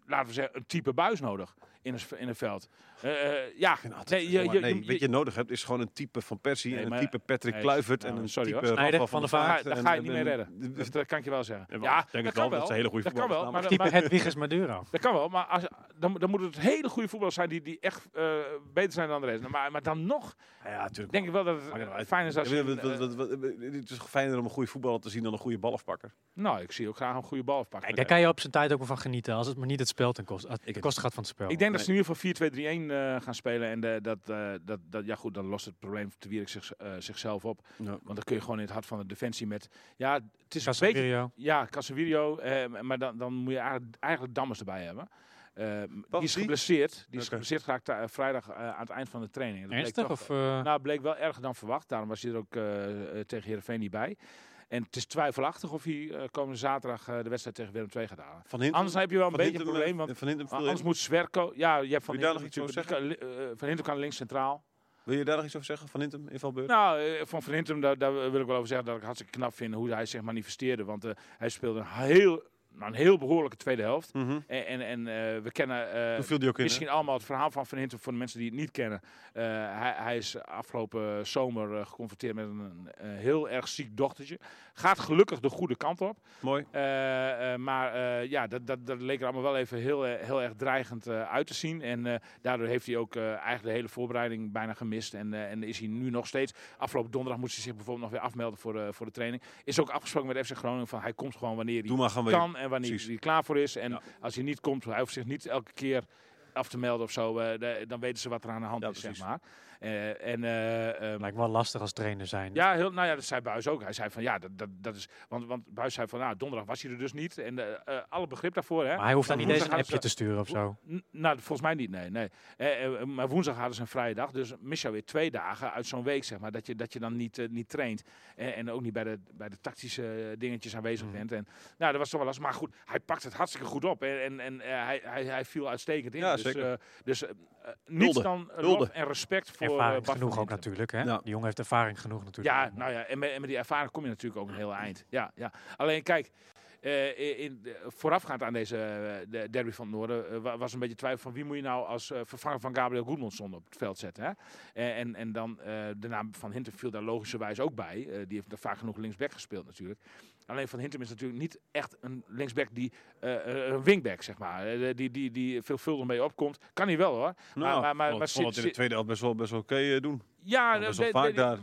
D: laten we zeggen, een type buis nodig in het, in het veld. Eh, eh, ja,
B: Nou,
D: nee, je, je,
B: nee,
D: je-
B: wat je nodig hebt is gewoon een type van Persie
D: Nee,
B: en een type Patrick
D: nee,
B: Kluivert
D: nou,
B: en een
D: sorry,
B: type.
C: Snijder van de
D: daar
C: Vaart.
D: ga, daar
B: en-
D: ga je niet mee
B: en-
D: redden. Dat, dat kan ik je wel zeggen.
B: Ja,
D: Ja,
B: ik denk
D: dat
B: wel,
D: kan wel.
B: dat ze hele goede
D: Dat kan wel, maar,
C: Type
D: maar,
C: Hedwiges Maduro.
D: Dat kan wel, maar als, dan, dan moeten het hele goede voetballers zijn die, die echt eh, beter zijn dan de rest. Maar, maar dan nog
B: Ja, natuurlijk.
D: denk ik wel dat
B: het nou
D: fijn is als
B: Het is fijner om een goede voetballer te zien dan een goede balafpakker.
D: nou, ik zie ook graag een goede bal afpakken.
C: Kijk, daar kan je op zijn tijd ook wel van genieten. Als het maar niet het spel ten koste, ten koste gaat van het spel.
D: Ik denk dat
B: Nee.
D: ze in ieder geval 4-2-3-1 eh, gaan spelen. En eh, dat, eh, dat, dat, ja goed, dan lost het probleem te Wierik zich, eh, zichzelf op.
B: Ja.
D: Want dan kun je gewoon in het hart van de defensie met... Ja, het is een beetje... Ja, Casemiro. eh, maar dan, dan moet je eigenlijk, eigenlijk Dammers erbij hebben. Eh, die is geblesseerd. Die is geblesseerd geraakt vrijdag eh, aan het eind van de training. Dat bleek
C: Ernstig?
D: toch-
C: Of, eh,
D: Nou, bleek wel erger dan verwacht. Daarom was hij er ook tegen Heerenveen niet bij. En het is twijfelachtig of hij eh, komende zaterdag eh, de wedstrijd tegen Willem II gaat halen.
B: Van Hintem,
D: Anders heb je wel een beetje een probleem.
B: eh,
D: Want
B: Van Hintem
D: anders
B: in.
D: moet Zwerko... Ja, je hebt Van Hintem
B: nog iets over
D: die eh, Van Hintem kan links centraal.
B: Wil je daar nog iets over zeggen? Van Hintem, invalbeurt?
D: Nou, eh, van Van Hintem, daar, daar wil ik wel over zeggen dat ik hartstikke knap vind hoe hij zich manifesteerde. Want hij speelde een heel, nou, een heel behoorlijke tweede helft.
B: Mhm.
D: En, en, en eh, we kennen eh,
B: hè?
D: misschien allemaal het verhaal van Van Hintem voor de mensen die het niet kennen. Eh, hij, hij is afgelopen zomer geconfronteerd met een, heel erg ziek dochtertje. Gaat gelukkig de goede kant op.
B: Mooi.
D: Maar ja, dat, dat, dat leek er allemaal wel even heel, heel erg dreigend uit te zien. En daardoor heeft hij ook eigenlijk de hele voorbereiding bijna gemist. En, en is hij nu nog steeds. Afgelopen donderdag moest hij zich bijvoorbeeld nog weer afmelden voor, de voor de training. Is ook afgesproken met FC Groningen van hij komt gewoon wanneer hij
B: Doe maar gaan we.
D: kan en wanneer
B: Precies.
D: hij klaar voor is. En
B: Ja.
D: als hij niet komt, hij hoeft zich niet elke keer af te melden of zo, eh, de- dan weten ze wat er aan de hand
B: Ja,
D: is, zeg maar. Eh, en, eh, eh,
C: Lijkt me wel lastig als trainer zijn.
D: ja, heel, nou ja, dat zei Buis ook. Hij zei van ja, dat, dat, dat is. Want, want Buis zei van nou, donderdag was hij er dus niet. En eh, alle begrip daarvoor. Hè.
C: Maar hij hoeft dan niet eens een appje te sturen of zo.
D: Nou, volgens mij niet, nee. nee. Maar woensdag hadden ze een vrije dag, dus mis je weer twee dagen uit zo'n week, zeg maar. Dat je, dat je dan niet, niet traint en ook niet bij de, bij de tactische dingetjes aanwezig
C: Mhm.
D: bent. En, nou, dat was toch wel lastig. Maar goed, hij pakt het hartstikke goed op en, en, en eh, hij, hij, hij viel uitstekend in.
B: Ja,
D: dus
B: zeker.
D: eh, dus niets
B: Hulde.
D: dan eh,
B: Hulde.
D: lof en respect voor eh,
C: Ervaring
D: Bart van
C: genoeg ook natuurlijk. Hè?
B: Ja.
C: Die jongen heeft ervaring genoeg natuurlijk.
D: Ja, nou ja, en met, en met die ervaring kom je natuurlijk ook een heel eind. Ja, ja. Alleen kijk, eh, in, voorafgaand aan deze de derby van het Noorden wa- was een beetje twijfel van wie moet je nou als vervanger van Gabriel Goedmondsson op het veld zetten. Hè? Eh, en, en dan eh, de naam van Hintem viel daar logischerwijs ook bij. Eh, die heeft daar vaak genoeg linksback gespeeld natuurlijk. Alleen Van Hintem is natuurlijk niet echt een linksback die eh, eh, een wingback zeg maar, eh, die, die, die veelvuldig mee opkomt. Kan hij wel hoor.
B: Nou,
D: maar- maar-
B: ik
D: maar
B: vond het in de tweede helft best wel, best wel oké doen.
D: Ja, dat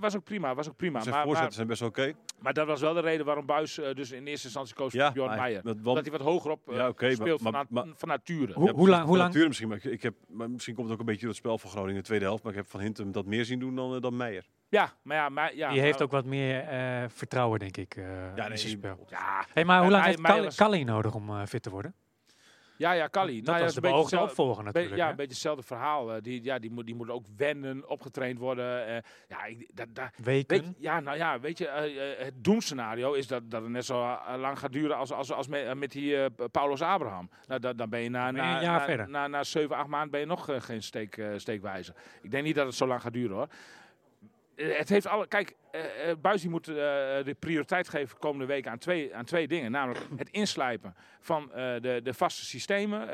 D: was ook prima. Was ook prima.
B: Zijn
D: Maar, maar,
B: voorzetten zijn best wel oké.
D: maar dat was wel de reden waarom Buis dus in eerste instantie koos voor
B: Ja,
D: Bjorn
B: maar
D: Meijer.
B: dat- want-
D: Dat hij wat hoger op
B: Ja, maar-
D: speelt
B: maar-
D: van,
B: maar-
D: van nature.
C: Hoe-
B: Ja,
C: hoe lang- hoe
B: van
C: lang-
B: nature misschien, maar ik, ik heb, maar misschien komt het ook een beetje door het spel van Groningen in de tweede helft. Maar ik heb van Hintem dat meer zien doen dan, dan Meijer.
D: Ja, maar ja, maar, ja
C: die heeft
D: maar-
C: ook wat meer eh, vertrouwen, denk ik, eh
B: Ja,
C: in
B: nee,
C: zijn spel.
D: Ja,
C: Hey, maar hoe lang heeft
D: was-
C: Kalli nodig om eh, fit te worden?
D: ja, ja, Kali.
C: Dat
D: nou, ja,
C: was de
D: is een beetje
C: beoogde
D: hetzelfde-
C: opvolger natuurlijk.
D: ja,
C: hè?
D: een beetje hetzelfde verhaal. die, ja, die, moet, die moet ook wennen, opgetraind worden. eh, ja, ik, dat, dat,
C: Weken.
D: Weet, ja, nou ja, weet je, het doemscenario is dat, dat het net zo lang gaat duren als, als, als met, met die eh, Paulus Abraham. Nou, dan, dan ben je na, na,
C: een jaar
D: na,
C: verder.
D: na, na 7, 8 maanden ben je nog geen steek, steekwijzer. Ik denk niet dat het zo lang gaat duren hoor. Eh, het heeft alle. Kijk, die moet de prioriteit geven komende week aan twee, aan twee dingen. Namelijk het inslijpen van de, de vaste systemen.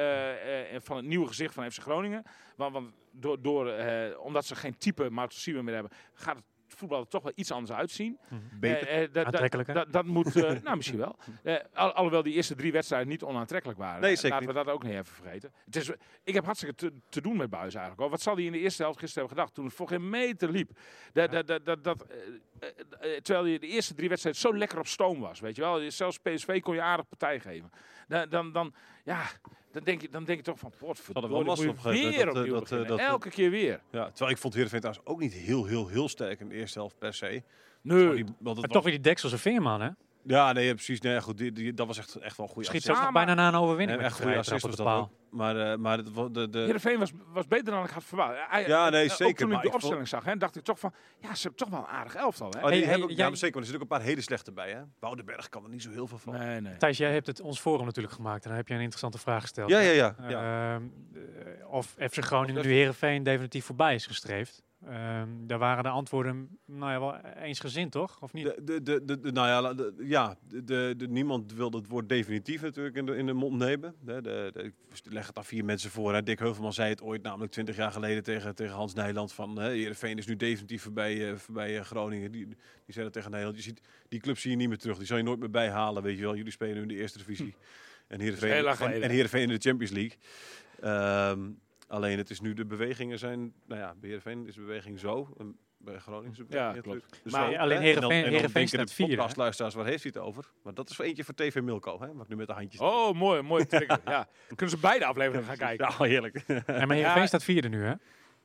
D: van het nieuwe gezicht van FC Groningen. Want, want door, door, omdat ze geen type Martensiemen meer hebben, gaat het voetbal er toch wel iets anders uitzien.
B: Beter.
D: Eh, eh, dat- dat-
C: Aantrekkelijker?
D: Dat, dat moet, eh, nou misschien wel. Eh, al, alhoewel die eerste drie wedstrijden niet onaantrekkelijk waren.
B: Nee, zeker
D: Laten we dat ook niet even vergeten. Het is, ik heb hartstikke te, te doen met Buis eigenlijk. Hoor. Wat zal hij in de eerste helft gisteren hebben gedacht toen het voor geen meter liep? Dat, dat, dat, dat, dat, terwijl je de eerste drie wedstrijden zo lekker op stoom was. Weet je wel? Zelfs PSV kon je aardig partij geven. Dan, dan, dan, ja, dan, denk je, dan denk je toch van, je
B: een gegeven
D: weer
B: dat,
D: opnieuw
B: eh, dat, eh,
D: beginnen.
B: dat-
D: Elke keer weer.
B: Ja, terwijl ik vond Heerenveen trouwens ook niet heel, heel, heel sterk in de eerste helft per se.
D: Nee.
B: Maar die- want het
C: Maar
B: was-
C: toch weer die Dekselse Veerman, hè?
B: Ja, nee, ja, precies. Nee, ja, goed, die, die, dat was echt, echt wel een goede
C: Schiet
B: assist.
C: ze ook
D: Ah,
C: nog bijna na een overwinning. Met
B: echt goede assist was
C: op
B: dat
C: de
B: ook. Maar, eh, maar het, wa- de, de,
D: Heerenveen was, was beter dan ik had verwacht. Hij-
B: Ja, nee,
D: eh, ook
B: zeker,
D: toen
B: maar
D: ik de
B: ik vond-
D: opstelling zag, hè, dacht ik toch van... Ja, ze hebben toch wel een aardig elftal, hè?
B: Oh, die
C: Hey,
B: hebben,
C: hey,
B: ja,
C: jij-
B: maar zeker, maar er zitten ook een paar hele slechte bij. Hè? Woudenberg kan er niet zo heel veel van.
D: Nee, nee.
C: Thijs, jij hebt het ons forum natuurlijk gemaakt en dan heb je een interessante vraag gesteld.
B: Ja, ja, ja. ja.
C: Ehm, eh, of FC Groningen nu Heerenveen definitief voorbij is gestreefd. Ehm, daar waren de antwoorden nou ja, wel eensgezind, toch? Of niet?
B: De, de, de, de, nou ja, de, ja de, de, niemand wil het woord definitief natuurlijk in de, in de mond nemen. De, de, de, ik leg het aan vier mensen voor. Hè. Dick Heuvelman zei het ooit namelijk twintig jaar geleden tegen, tegen Hans Nijland. Van hè, Heerenveen is nu definitief voorbij, eh, voorbij eh, Groningen. Die, die zei dat tegen Nederland. Je ziet, die club zie je niet meer terug. Die zal je nooit meer bijhalen. Weet je wel. Jullie spelen nu in de eerste divisie. En Heerenveen,
D: lang
B: en,
D: geleden.
B: en Heerenveen in de Champions League. Ehm, alleen het is nu de bewegingen zijn... Nou ja, bij Heerenveen is de beweging zo. En bij Groningen is de
D: Ja,
B: beweging
D: klopt.
B: natuurlijk- Dus
D: Maar
B: zo,
C: alleen Heerenveen-
B: en dan- en dan de
C: staat
B: podcastluisteraars, waar heeft hij het over? Maar dat is voor eentje voor TV Milko, hè? Wat ik nu met de handjes...
D: Oh, mooi, mooi trigger. ja. Kunnen ze beide afleveringen gaan kijken.
B: Ja, heerlijk.
C: Ja, maar Heerenveen
D: Ja.
C: staat vierde nu, hè?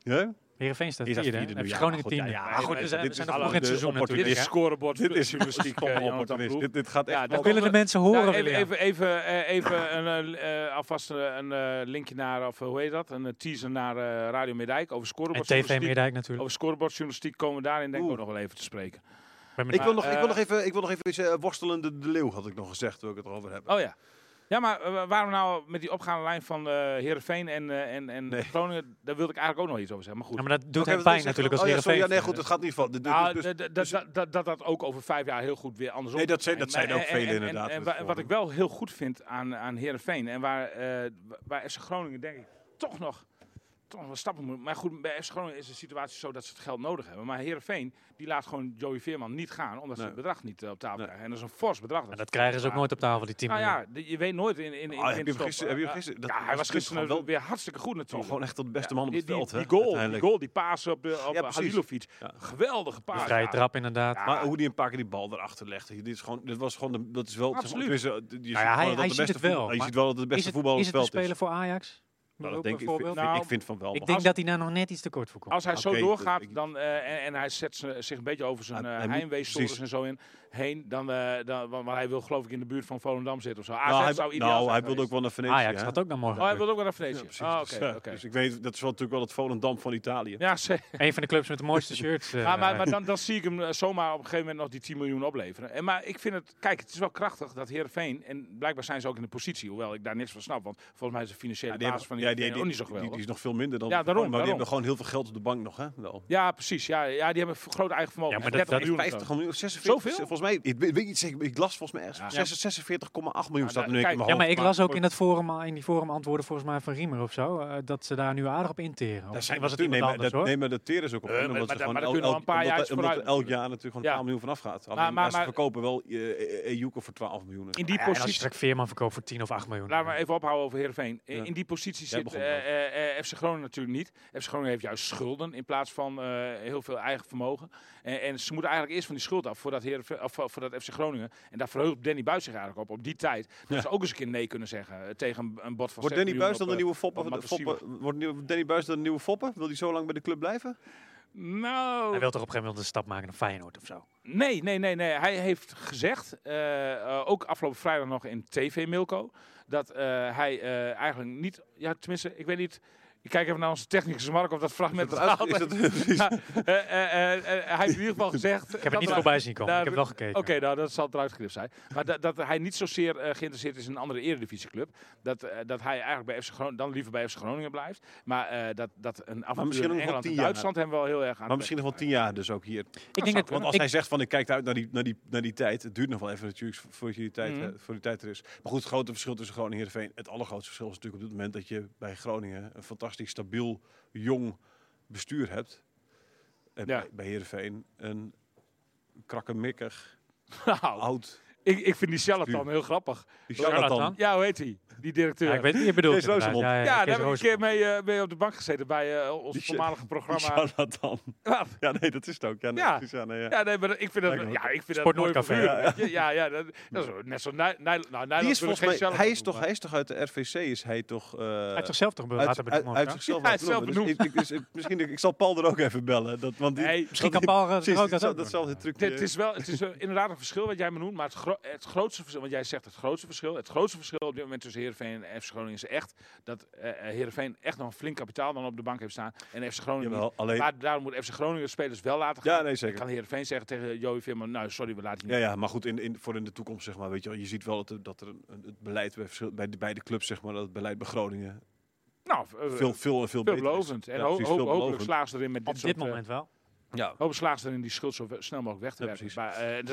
B: Ja?
C: Heerenveen staat vierde,
B: vierde
C: FC
B: ja,
C: Groningen tiende.
B: ja, ja,
C: Maar goed, we zijn,
B: dit
C: zijn
B: is
C: nog vroeg in het
B: de
C: seizoen
B: opportunist.
D: Dit is
C: natuurlijk.
D: scorebord
B: Dit is
D: journalistiek. eh. Ploeg.
B: Dit, dit gaat echt...
D: Ja,
C: Dat willen de mensen horen,
D: Ja, even, even, even, eh, even een, eh, eh, alvast eh, een eh, linkje naar, of eh, hoe heet dat? Een eh, teaser naar eh, Radio Meerdijk over
C: En
D: scorebord.
C: TV Meerdijk natuurlijk.
D: Over scorebordjournalistiek komen we daarin denk ik ook nog wel even te spreken.
B: Ik wil, nog, ik, wil
D: eh,
B: nog even, ik wil nog even iets eh, worstelende de leeuw, had ik nog gezegd, wil ik het erover hebben.
D: Oh ja. Ja, maar eh, waarom nou met die opgaande lijn van eh Heerenveen en, eh, en, en
B: Nee.
D: Groningen, daar wilde ik eigenlijk ook nog iets over zeggen. Maar goed.
C: Ja, maar dat doet hem pijn natuurlijk als?
B: Oh ja,
C: Heerenveen.
B: sorry, ja, nee, goed, het gaat niet van. de- de-
D: Nou,
B: dus-
D: d- d-
B: dus-
D: dat- dat- dat dat ook over vijf jaar heel goed weer andersom
B: Nee, dat zei- dat
D: zijn.
B: ook
D: En- en-
B: velen
D: en-
B: inderdaad
D: En,
B: het
D: wat ik wel heel goed vind aan, aan Heerenveen en waar, eh waar FC Groningen denk ik toch nog, toch stappen moet. Maar goed, bij FC Groningen is de situatie zo dat ze het geld nodig hebben. Maar Heerenveen die laat gewoon Joey Veerman niet gaan omdat ze het bedrag niet eh, op tafel
B: Nee.
D: krijgen. En dat is een fors bedrag.
C: En dat krijgen ze ook nooit op tafel, die 10
D: Nou ja, de- je weet nooit in, in, in, in
B: Ah, heb je gisteren- heb je hem
D: eh,
B: gisteren- dat
D: Ja, hij was gisteren
B: wel-
D: weer hartstikke goed natuurlijk.
B: gewoon echt de beste man op het veld,
D: die, goal, die goal, die paas op, de, op
B: ja, precies.
D: Halilovic. Geweldige paas.
C: Vrije trap inderdaad.
B: Maar hoe die een paar keer die bal erachter legde, dit is gewoon, dit was gewoon, de, dat is wel,
D: Absoluut.
B: je ziet
C: ja, hij-
B: gewoon dat beste
C: het wel,
B: voetbal- Je
C: maar
B: ziet wel dat het de
C: Is
B: beste op
C: is
B: het veld
C: spelen voor Ajax?
B: Nou, dat denk ik, ik,
C: bijvoorbeeld?
B: vind-
D: Nou,
B: ik vind van wel.
C: ik denk
D: als-
C: dat hij daar nog net iets te kort voor komt.
D: Als hij zo doorgaat dan, eh, en, en hij zet ze- zich een beetje over zijn
B: Hij-
D: uh, en zo in, heen, dan, eh, dan, want hij wil geloof ik in de buurt van Volendam zitten of zo. AZ
B: Nou, hij,
D: zou ideaal
B: nou,
D: zijn
B: hij wilde ook wel naar Venetië.
C: Ajax
B: hè?
C: gaat ook naar morgen.
D: Oh, hij wil ook wel naar Venetië.
B: Ja, precies.
D: Ah,
B: Dus,
D: oké,
B: ja,
D: oké.
B: dus ik weet, dat is wel natuurlijk wel het Volendam van Italië.
D: Ja, zeker.
C: Een van de clubs met de mooiste shirts. eh,
D: maar, maar, maar dan, dan zie ik hem eh, zomaar op een gegeven moment nog die 10 miljoen opleveren. En, maar ik vind het, kijk, het is wel krachtig dat Heerenveen, en blijkbaar zijn ze ook in de positie, hoewel ik daar niks van snap, want volgens mij is de financiële
B: Ja, die
D: basis van die,
B: ja, die,
D: ook niet zo
B: die,
D: geweldig.
B: die is nog veel minder dan.
D: Ja, daarom,
B: maar die hebben gewoon heel veel geld op de bank nog, hè? Wel.
D: Ja, precies. Ja, ja, die hebben een groot eigen vermogen.
C: Ja, maar dat-
D: 30
C: dat is
D: miljoen of zo.
B: 50 miljoen, 46,
D: Zoveel?
B: Volgens mij, ik weet niet zeker, ik las volgens mij ergens,
D: Ja.
B: 46,8 miljoen
D: Ja,
B: staat nu in
D: kijk,
B: mijn
C: Ja, maar ik las ook in, het forum, in die forum antwoorden volgens mij van Riemer of zo, eh, dat ze daar nu aardig op interen.
B: Daar zijn
C: was het
B: nee, maar
C: anders
B: dat,
C: hoor.
B: nee, maar dat teren is ook op.
D: Eh, maar-
B: omdat
D: maar
B: ze gewoon
D: maar daar
B: el-
D: kunnen we
B: elk-
D: paar
B: omdat
D: vooruit
B: elk jaar natuurlijk gewoon
D: Ja.
B: een paar miljoen van afgaat. Alleen,
D: maar-
B: maar, ze verkopen wel uh, Ejuke voor 12 miljoen.
D: In die
C: als je Veerman verkoopt voor 10 of 8 miljoen.
D: laten we even ophouden over Heerenveen. In, in die positie zit eh, eh, eh, FC Groningen natuurlijk niet. FC Groningen heeft juist schulden in plaats van eh, heel veel eigen vermogen. En, en ze moeten eigenlijk eerst van die schuld af voordat, Heerenveen, of, voordat FC Groningen, en daar verheugt Danny Buis zich eigenlijk op, op die tijd, dat
B: Ja.
D: ze ook eens een keer nee kunnen zeggen eh, tegen een, een bod van
B: Wordt
D: 6
B: Danny Buis dan de
D: eh,
B: nieuwe foppen? wordt Danny Buis dan de nieuwe foppen? Wil hij zo lang bij de club blijven?
D: Nou,
C: Hij wil toch op een gegeven moment een stap maken naar Feyenoord of zo.
D: Nee, nee, nee, nee. Hij heeft gezegd, eh, eh, ook afgelopen vrijdag nog in TV Milko, dat eh, hij eh, eigenlijk niet, ja tenminste, ik weet niet, ik kijk even naar onze technische Mark of dat fragment
B: eruit- is
D: eh, eh, eh, eh, hij heeft in ieder geval gezegd...
C: Ik heb het niet voorbij zien komen. Ik heb wel gekeken.
D: Oké, nou dat zal eruit geknipt zijn. Maar dat, dat hij niet zozeer eh, geïnteresseerd is in een andere eredivisieclub. Dat, eh, dat hij eigenlijk bij FC Groningen, dan liever bij FC Groningen blijft. Maar eh, dat, dat een avontuur
B: misschien
D: in
B: nog wel
D: Engeland
B: tien
D: en
B: jaar.
D: Duitsland hem wel heel erg aan
B: Maar misschien nog wel 10 jaar dus ook hier.
C: Ik denk dat.
B: Want als
C: ik-
B: hij zegt van ik kijk uit naar die, naar die, naar die tijd, het duurt nog wel even natuurlijk voor die tijd,
D: Mhm.
B: voor die tijd er is. Maar goed, het grote verschil tussen Groningen en Heerenveen, het allergrootste verschil is natuurlijk op dit moment dat je bij Groningen een fantastisch stabiel, jong bestuur hebt. En
D: Ja.
B: bij, bij Heerenveen een krakkemikkig,
D: Nou,
B: oud,
D: ik, ik vind die charlatan heel grappig.
B: die
C: Charlatan?
D: Ja, hoe heet hij? Die directeur.
C: ja, ik weet niet, je bedoelt
B: Kees
C: inderdaad.
B: Roosemond.
C: Ja, ja,
D: daar heb ik een keer mee, eh, mee op de bank gezeten bij eh, ons
B: Die
D: voormalige
B: Die
D: programma.
B: charlatan.
D: Wat?
B: Ja, nee, dat is het ook. Ja, nee,
D: Ja.
B: precies, nee, ja.
D: Ja, nee, maar ik vind dat, ja, ik vind dat mooi vervuur.
B: ja.
D: Ja, ja, dat, dat is net zo nou, Nijland
B: Die is volgens
D: geen
B: mij, hij is, toch, hij is toch uit de RVC, is hij toch... eh,
C: Hij heeft zichzelf toch
B: uit,
C: laten
B: uit,
C: benoemen.
B: uit zichzelf
D: Ja, hij
B: laten
D: is zelf
B: benoemen. Ik, ik, ik- misschien, ik zal Paul er ook even bellen. Dat, want die,
D: Nee,
C: Misschien kan Paul eh, zich ook dat
B: datzelfde trucje.
D: Het is wel, het is eh, inderdaad een verschil wat jij me noemt, maar het, gro- het grootste verschil, want jij zegt het grootste verschil, het grootste verschil op dit moment tussen Heerenveen en FC Groningen is echt dat eh Heerenveen echt nog een flink kapitaal dan op de bank heeft staan en FC Groningen
B: Jawel, alleen...
D: Maar daarom moet FC Groningen de spelers wel laten gaan.
B: Ja, nee,
D: Dan
B: zeker.
D: kan Heerenveen zeggen tegen Joey Veerman, nou sorry, we laten je
B: Ja,
D: niet.
B: ja, maar goed, in, in, voor in de toekomst, zeg maar, weet je wel, je ziet wel dat er, dat er een, het beleid bij, verschil- bij, de, bij de clubs, zeg maar, dat het beleid bij Groningen
D: Nou, eh,
B: veel, veel en veel beter is.
D: veelbelovend. En
B: Ja,
D: ho-
B: precies,
D: ho- hopelijk
B: veelbelovend.
D: slagen ze erin met dit
C: Op
D: soort...
C: dit moment wel.
B: Ja.
D: Hopelijk slagen ze erin die schuld zo snel mogelijk weg te
B: Ja,
D: werken. Maar, eh,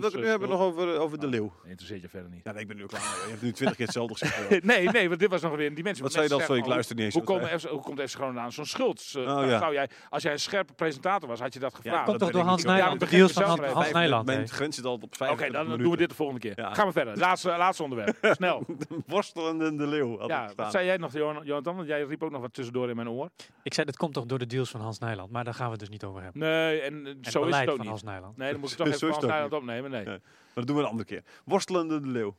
D: dat
B: ik nu,
D: eh,
B: hebben nog over, over de leeuw.
D: Interesseert je verder niet.
B: Ja, nee, ik ben nu ook klaar. Je hebt nu twintig keer hetzelfde gezegd.
D: nee, nee, want dit was nog weer een dimensie.
B: Wat zei je dan?
D: mensen
B: Sorry, ik luister niet eens.
D: Hoe, komen FC, hoe komt FC Groningen aan zo'n schuld? Eh,
B: Oh,
D: nou,
B: ja.
D: zou jij, als jij een scherpe presentator was, had je dat gevraagd.
C: Komt
B: dat
C: toch
B: weet
C: door Hans. Nijland?
D: Ja,
C: De
D: dat
C: deals van Hans. Nijland.
B: Mijn grens zit altijd op
D: Oké,
B: 25
D: dan doen we dit de volgende keer.
B: Ja.
D: Gaan we verder. Laatste, laatste onderwerp. Snel.
B: Worstelende de leeuw.
D: Ja, wat zei jij nog, Johan- Jonathan? Want jij riep ook nog wat tussendoor in mijn oor.
C: Ik zei, dat komt toch door de deals van Hans Nijland. Maar daar gaan we het dus niet over hebben.
D: Nee, en eh,
C: En
D: zo is het ook niet. Nee, dan moet ik toch even Frans Nijland opnemen. Nee.
B: Maar dat doen we een andere keer. Worstelende de leeuw.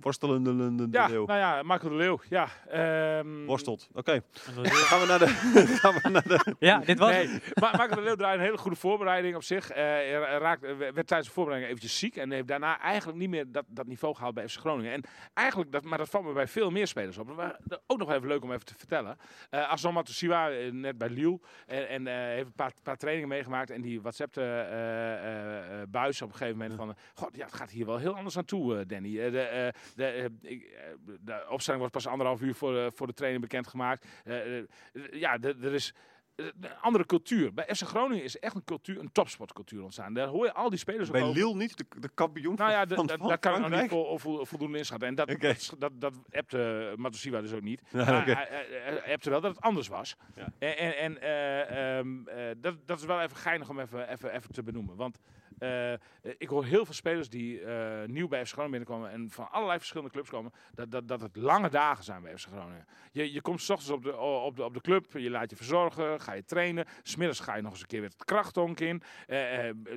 B: Worstelende de
D: Ja,
B: leeuw.
D: nou ja, Marco de Leeuw. Ja, ehm,
B: Worstelt. Oké.
C: En
B: Dan
C: dat-
B: gaan we naar de... gaan we naar de
C: Ja, dit was
D: Nee, maar Marco de Leeuw draaide een hele goede voorbereiding op zich. Eh, hij raakte, werd tijdens de voorbereiding eventjes ziek. En heeft daarna eigenlijk niet meer dat, dat niveau gehaald bij FC Groningen. En eigenlijk, dat, maar dat valt me bij veel meer spelers op. Dat was ook nog even leuk om even te vertellen. Uh, Azam Matusiwa, eh, net bij Lille. En, en eh, heeft een paar, paar trainingen meegemaakt. En die WhatsAppte eh, eh, eh, Buis op een gegeven moment van... God, ja, het gaat hier wel heel anders aan toe, eh, Danny. Eh, de, eh, de, eh, eh, de opstelling was pas anderhalf uur voor, de- voor de training bekendgemaakt. Eh, eh, ja, de- er is een andere cultuur. Bij FC Groningen is echt een cultuur, een topsportcultuur ontstaan. Daar hoor je al die spelers
B: Bij
D: over.
B: Lille niet, de, de kampioen
D: Nou ja,
B: van,
D: de-
B: van,
D: dat-
B: van
D: daar kan ik nog niet vol- voldoende inschatten. En dat,
B: Oké.
D: dat, dat, dat appte Matosiwa dus ook niet.
B: Ja,
D: maar hij, hij- hij appte wel dat het anders was.
B: Ja.
D: En, en, en eh, ehm, eh, dat, dat is wel even geinig om even, even, even te benoemen. Want eh, eh, ik hoor heel veel spelers die eh, nieuw bij FC Groningen binnenkomen en van allerlei verschillende clubs komen, dat, dat, dat het lange dagen zijn bij FC Groningen. Je, je komt s ochtends op de, op, de, op de club, je laat je verzorgen, ga je trainen. Smiddags ga je nog eens een keer weer het krachtonk in.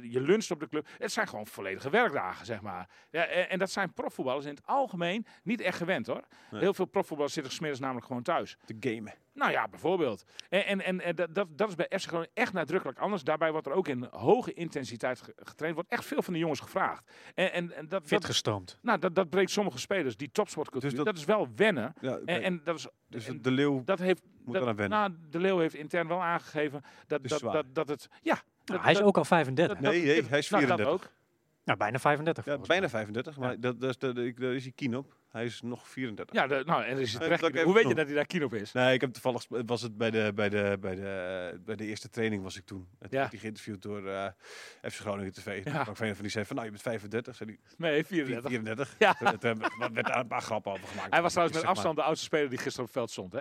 D: je luncht op de club. Het zijn gewoon volledige werkdagen, zeg maar. Ja, en, en dat zijn profvoetballers in het algemeen niet echt gewend hoor.
B: Nee.
D: Heel veel profvoetballers zitten smiddags namelijk gewoon thuis.
B: Te gamen.
D: Nou ja, bijvoorbeeld. En, en, en, en dat, dat, dat is bij FC Groningen echt nadrukkelijk anders. Daarbij wordt er ook in hoge intensiteit ge- getraind. Wordt echt veel van de jongens gevraagd. En, en, en dat,
C: Fit
D: dat,
C: gestoomd.
D: nou, dat, dat breekt sommige spelers, die topsportcultuur.
B: Dus dat-
D: dat, is wel wennen.
B: Ja,
D: En, en dat is,
B: dus
D: en
B: de leeuw
D: dat heeft,
B: moet
D: dat,
B: wennen.
D: nou, de Leeuw heeft intern wel aangegeven dat, dat, dat, dat het... Ja,
C: Nou,
D: dat-
C: hij is
D: dat-
C: ook al 35.
D: dat-
B: Nee, nee, hij is
D: nou, dat
B: 34.
D: ook.
C: nou, bijna 35
B: Ja, bijna
C: mij.
B: 35, maar dat, dat is daar is hij keen op. Hij is nog 34.
D: Ja, de, nou, en is het
B: Eh, ik
D: Hoe
B: even
D: weet je dat hij daar keen op is?
B: Nee, ik heb toevallig was het bij de, bij de, bij de, bij de eerste training was ik toen. En toen
D: Ja.
B: werd hij geïnterviewd door eh FC Groningen TV.
D: Ja.
B: Frank van die zei van, nou je bent 35, zei hij
D: Nee, 34.
B: 34.
D: Ja.
B: Toen, toen werd daar een paar grappen over gemaakt.
D: Hij was trouwens met afstand de oudste speler die gisteren op het veld stond. Hè?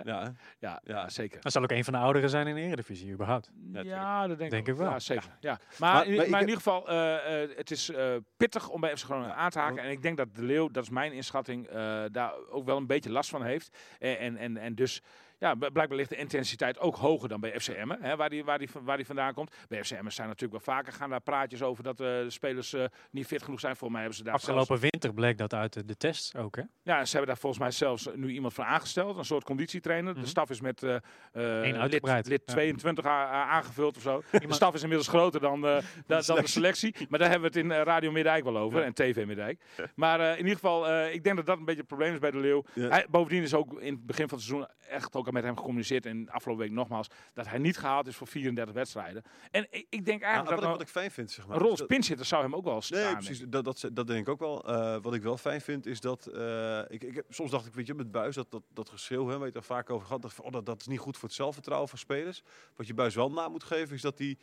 B: Ja?
D: Ja, zeker.
C: Dat zal ook een van de ouderen zijn in de Eredivisie, überhaupt.
D: Ja, dat denk,
C: Denk
D: ik
C: wel.
D: Ja, zeker. Ja. Maar,
B: Maar-
D: in,
B: maar ik
D: maar in
B: heb-
D: ieder geval, eh, eh, het is eh, pittig om bij FC Groningen aan te haken. En ik denk dat de Leeuw, dat is mijn inschatting, eh, daar ook wel een beetje last van heeft. En, en, en, en dus... Ja, blijkbaar ligt de intensiteit ook hoger dan bij FCM, hè, waar, die, waar, die, waar die vandaan komt. Bij FCM zijn natuurlijk wel vaker gaan daar praatjes over dat eh, de spelers eh, niet fit genoeg zijn. Volgens mij hebben ze daar zelfs-
C: Afgelopen winter bleek dat uit de, de tests ook, hè?
D: ja, en ze hebben daar volgens mij zelfs nu iemand voor aangesteld, een soort conditietrainer.
C: Mhm.
D: De staf is met eh, eh, lid, lid
C: ja.
D: 22 a- a- aangevuld of zo. De staf is inmiddels groter dan, eh, da- dan de selectie. Maar daar hebben we het in Radio Middijk wel over en TV Middijk. Maar eh, in ieder geval, eh, ik denk dat dat een beetje het probleem is bij de Leeuw.
B: Ja.
D: Hij, bovendien is ook in het begin van het seizoen echt ook al met hem gecommuniceerd. En afgelopen week nogmaals, dat hij niet gehaald is voor 34 wedstrijden. En ik, ik denk eigenlijk
B: wat,
D: dat
B: ik,
D: nou,
B: wat ik fijn vind, zeg maar.
D: een rol als pinchitter zou hem ook wel staan.
B: Nee, precies. Dat, dat, dat denk ik ook wel. Eh, wat ik wel fijn vind is dat. eh, ik, ik, soms dacht ik, weet je, met buis, dat, dat, dat geschreeuw, hè, waar je het er vaak over gehad. Dat, oh, dat, dat is niet goed voor het zelfvertrouwen van spelers. Wat je buis wel na moet geven, is dat hij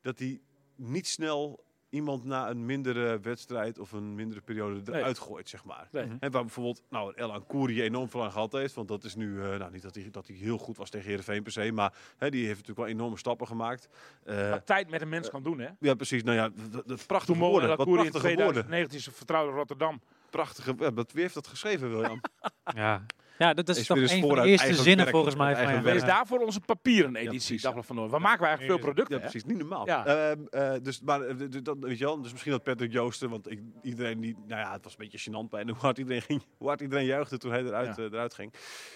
B: dat die niet snel iemand na een mindere wedstrijd of een mindere periode
D: Nee.
B: eruit gooit, zeg maar.
D: Nee.
B: En waar bijvoorbeeld nou, Elan Koeri enorm veel aan gehad heeft. Want dat is nu, eh, nou niet dat hij, dat hij heel goed was tegen Heerenveen per se. Maar hè, die heeft natuurlijk wel enorme stappen gemaakt. Eh,
D: Wat tijd met een mens kan doen, hè?
B: ja, precies. Nou ja, dat- dat
D: Toen
B: prachtige
D: Mo
B: woorden. Wat
D: in
B: prachtige woorden.
D: 2019 zijn vertrouwde Rotterdam.
B: Prachtige. ja, wat, wie heeft dat geschreven, William?
C: Ja, ja dat, dat is,
B: Is
C: toch een van de eerste zinnen volgens mij. van.
D: Wees daarvoor onze papieren editie. Dagblad van Noord. Waar maken we eigenlijk veel producten,
B: Ja,
D: hè?
B: precies. Niet normaal.
D: Ja.
B: Ehm, eh, dus, maar, eh, dat, weet je wel, dus misschien dat Patrick Joosten, want ik, iedereen die, nou ja, het was een beetje gênant bij en hoe hard iedereen ging, hoe hard iedereen juichte toen hij eruit,
D: Ja.
B: eh, eruit ging.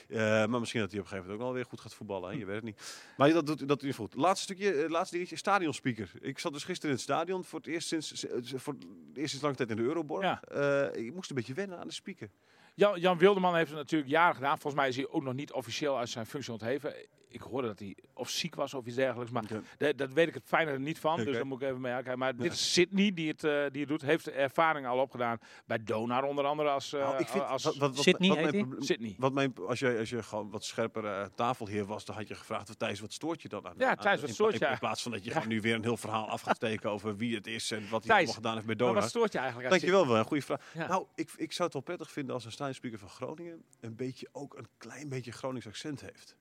B: Eh, maar misschien dat hij op een gegeven moment ook wel weer goed gaat voetballen, hè? je weet het niet. Maar dat doet dat goed. Laatste stukje, laatste dingetje, stadionspeaker. Ik zat dus gisteren in het stadion voor het eerst sinds, voor het eerst sinds lange tijd in de Euroborg.
D: Ja.
B: Eh, ik moest een beetje wennen aan de speaker.
D: Jan, Jan Wilderman heeft het natuurlijk jaren gedaan. Volgens mij is hij ook nog niet officieel uit zijn functie ontheven. Ik hoorde dat hij of ziek was of iets dergelijks. Maar
B: Ja.
D: de- dat weet ik het fijner niet van. Dus daar moet ik even mee aankijken. Maar dit is Sydney die het, eh, die het doet. Heeft ervaring al opgedaan bij Donar onder andere als, eh,
B: Nou, ik vind,
D: als
B: wat, wat, wat,
C: Sydney
B: wat mijn
D: Sydney.
B: Wat mijn, als, je, als je gewoon wat scherper eh, tafelheer was, dan had je gevraagd, Thijs, wat stoort je dan aan?
D: Ja, Thijs, wat
B: in-
D: stoort je
B: in, in plaats van dat je
D: Ja.
B: nu weer een heel verhaal af gaat steken over wie het is en wat hij
D: Thijs,
B: allemaal gedaan heeft bij
D: Maar
B: Donar.
D: wat stoort je eigenlijk aan
B: Dankjewel wel, een goede vraag.
D: Ja.
B: Nou, ik, ik zou het wel prettig vinden als een stadionspeaker van Groningen een beetje ook een klein beetje Gronings accent heeft.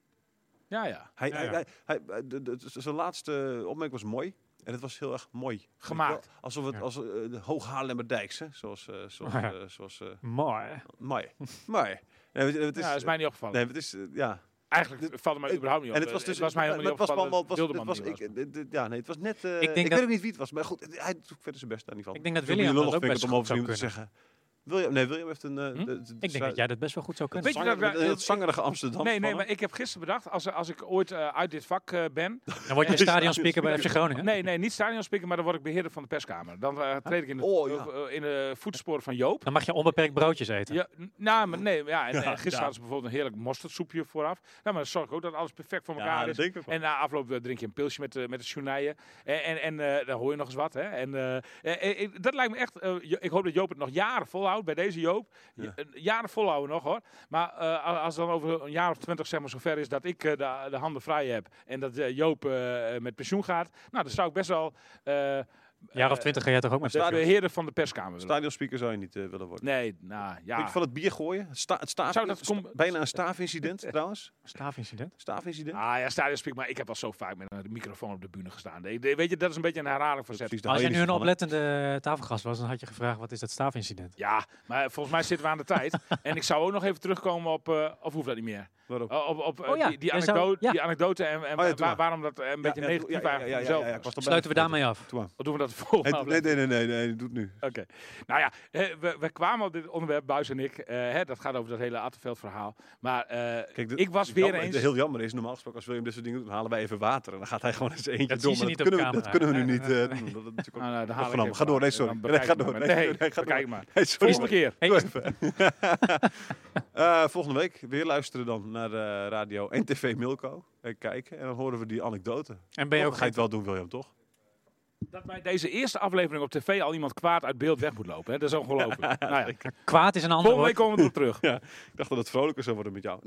D: Ja, ja.
B: Hij,
C: Ja,
B: hij,
C: ja.
B: hij, hij- de- de- de- zijn laatste opmerking was mooi. En het was heel erg mooi.
D: Gemaakt.
B: Weet? Alsof het
C: Ja.
B: als uh, de Hoog Haarlemmerdijks, hè? zoals, eh, zoals,
C: Ja.
B: eh, zoals eh,
C: Mooi.
B: mooi. mooi. Nee, het, het is,
D: ja, dat is mij niet opgevallen.
B: Nee, het is, ja.
D: Eigenlijk valt het mij überhaupt niet op.
B: En het was dus,
D: het was mij helemaal niet
B: het was
D: opgevallen. dat
B: was, het was, ik,
D: was.
B: ja, nee, het was net. eh,
C: Ik
B: ik,
C: denk
B: weet
C: dat-
B: ook niet wie het was, maar goed, hij doet verder zijn best daar niet van.
C: Ik denk dat
B: Ik wil
C: William
B: niet
C: dat ook best
B: vinden om over te
C: kunnen.
B: zeggen. William, nee, William heeft een. eh,
D: Hm?
B: de- de-
C: Ik denk dat jij dat best wel goed zou kunnen.
D: Weet je dat
B: zanger-
D: wij-
B: het zangerige Amsterdam.
D: Nee, nee, maar ik heb gisteren bedacht, als, als ik ooit eh, uit dit vak eh, ben...
C: Dan word je
B: Nee,
C: stadionspeaker bij FC Groningen.
D: Nee, nee, niet stadionspeaker, maar dan word ik beheerder van de perskamer. Dan eh, treed ik in de,
B: Oh, ja.
D: eh, in de voetsporen van Joop.
C: Dan mag je onbeperkt broodjes eten.
D: Ja, nou, maar nee, ja, en,
B: Ja,
D: gisteren
B: ja.
D: hadden ze bijvoorbeeld een heerlijk mosterdsoepje vooraf. Nou, maar dan zorg ik ook dat alles perfect voor elkaar
B: Ja,
D: is. En na afloop eh, drink je een pilsje met, de met de Sjoenijen. En, en, en eh, dan hoor je nog eens wat. Hè? En, eh, eh, eh, dat lijkt me echt... eh, ik hoop dat Joop het nog jaren volhoudt. Bij deze Joop.
B: Ja.
D: Eh, Jaren volhouden nog hoor. Maar a- als het dan over een jaar of twintig zeg maar, zover is dat ik eh, de, de handen vrij heb. En dat Joop met pensioen gaat. Nou, dan zou ik best wel... eh,
C: Een jaar of
D: eh,
C: twintig ga jij toch ook met
D: de heren van de perskamer.
B: Stadionspeaker zou je niet eh, willen worden.
D: Nee, nou ja.
B: Je van het bier gooien? Het, sta, het staaf,
D: Zou dat
B: sta-
D: kom-
B: bijna een staafincident trouwens.
C: Staafincident?
B: Staafincident.
D: Ah ja, stadionspeak, maar ik heb al zo vaak met een microfoon op de bühne gestaan. Ik- Weet je, dat is een beetje een herhaling van zet.
C: Als je nu een oplettende tafelgast was, dan had je gevraagd wat is dat staafincident?
D: Ja, maar volgens mij zitten we aan de tijd. En ik zou ook nog even terugkomen op, eh, of hoeft dat niet meer?
B: Waarop?
D: Uh, op op eh,
C: Oh ja,
D: die, die,
C: jij zou-
D: anekdote,
C: ja.
D: die anekdote en, en
B: Oh ja,
D: waar- waarom dat eh, een beetje negatief eigenlijk
C: Sluiten we daarmee af.
D: Doen we dat
B: Nee, nee, nee, nee, nee, nee, doe het nu.
D: Oké. Nou ja, we, we kwamen op dit onderwerp, Buis en ik. eh, hè, dat gaat over dat hele Attenveld verhaal. Maar eh,
B: Kijk,
D: ik was weer
B: jammer-
D: eens...
B: Heel jammer is, normaal gesproken als William dit soort dingen doet, dan halen wij even water. En dan gaat hij gewoon eens eentje
C: Dat
B: door. dat,
C: op
B: kunnen we, dat kunnen we nu niet eh, doen. Dat
D: Nou, nou,
B: Ga door, nee, sorry. Nee, ga door. Nee, door.
D: maar. Volgende keer.
C: Hey,
B: Doe even. Eh, volgende week weer luisteren dan naar eh, radio en tv Milko. En kijken. En dan horen we die anekdote.
C: En ben je
B: Toch?
C: ook
B: ga je het wel doen, William, toch?
D: Dat bij deze eerste aflevering op tv al iemand kwaad uit beeld weg moet lopen. Hè? Dat is ongelooflijk. nou ja.
C: kwaad is een ander
D: Volgende
C: woord.
D: week komen we erop terug.
B: Ik dacht dat het vrolijker zou worden met jou.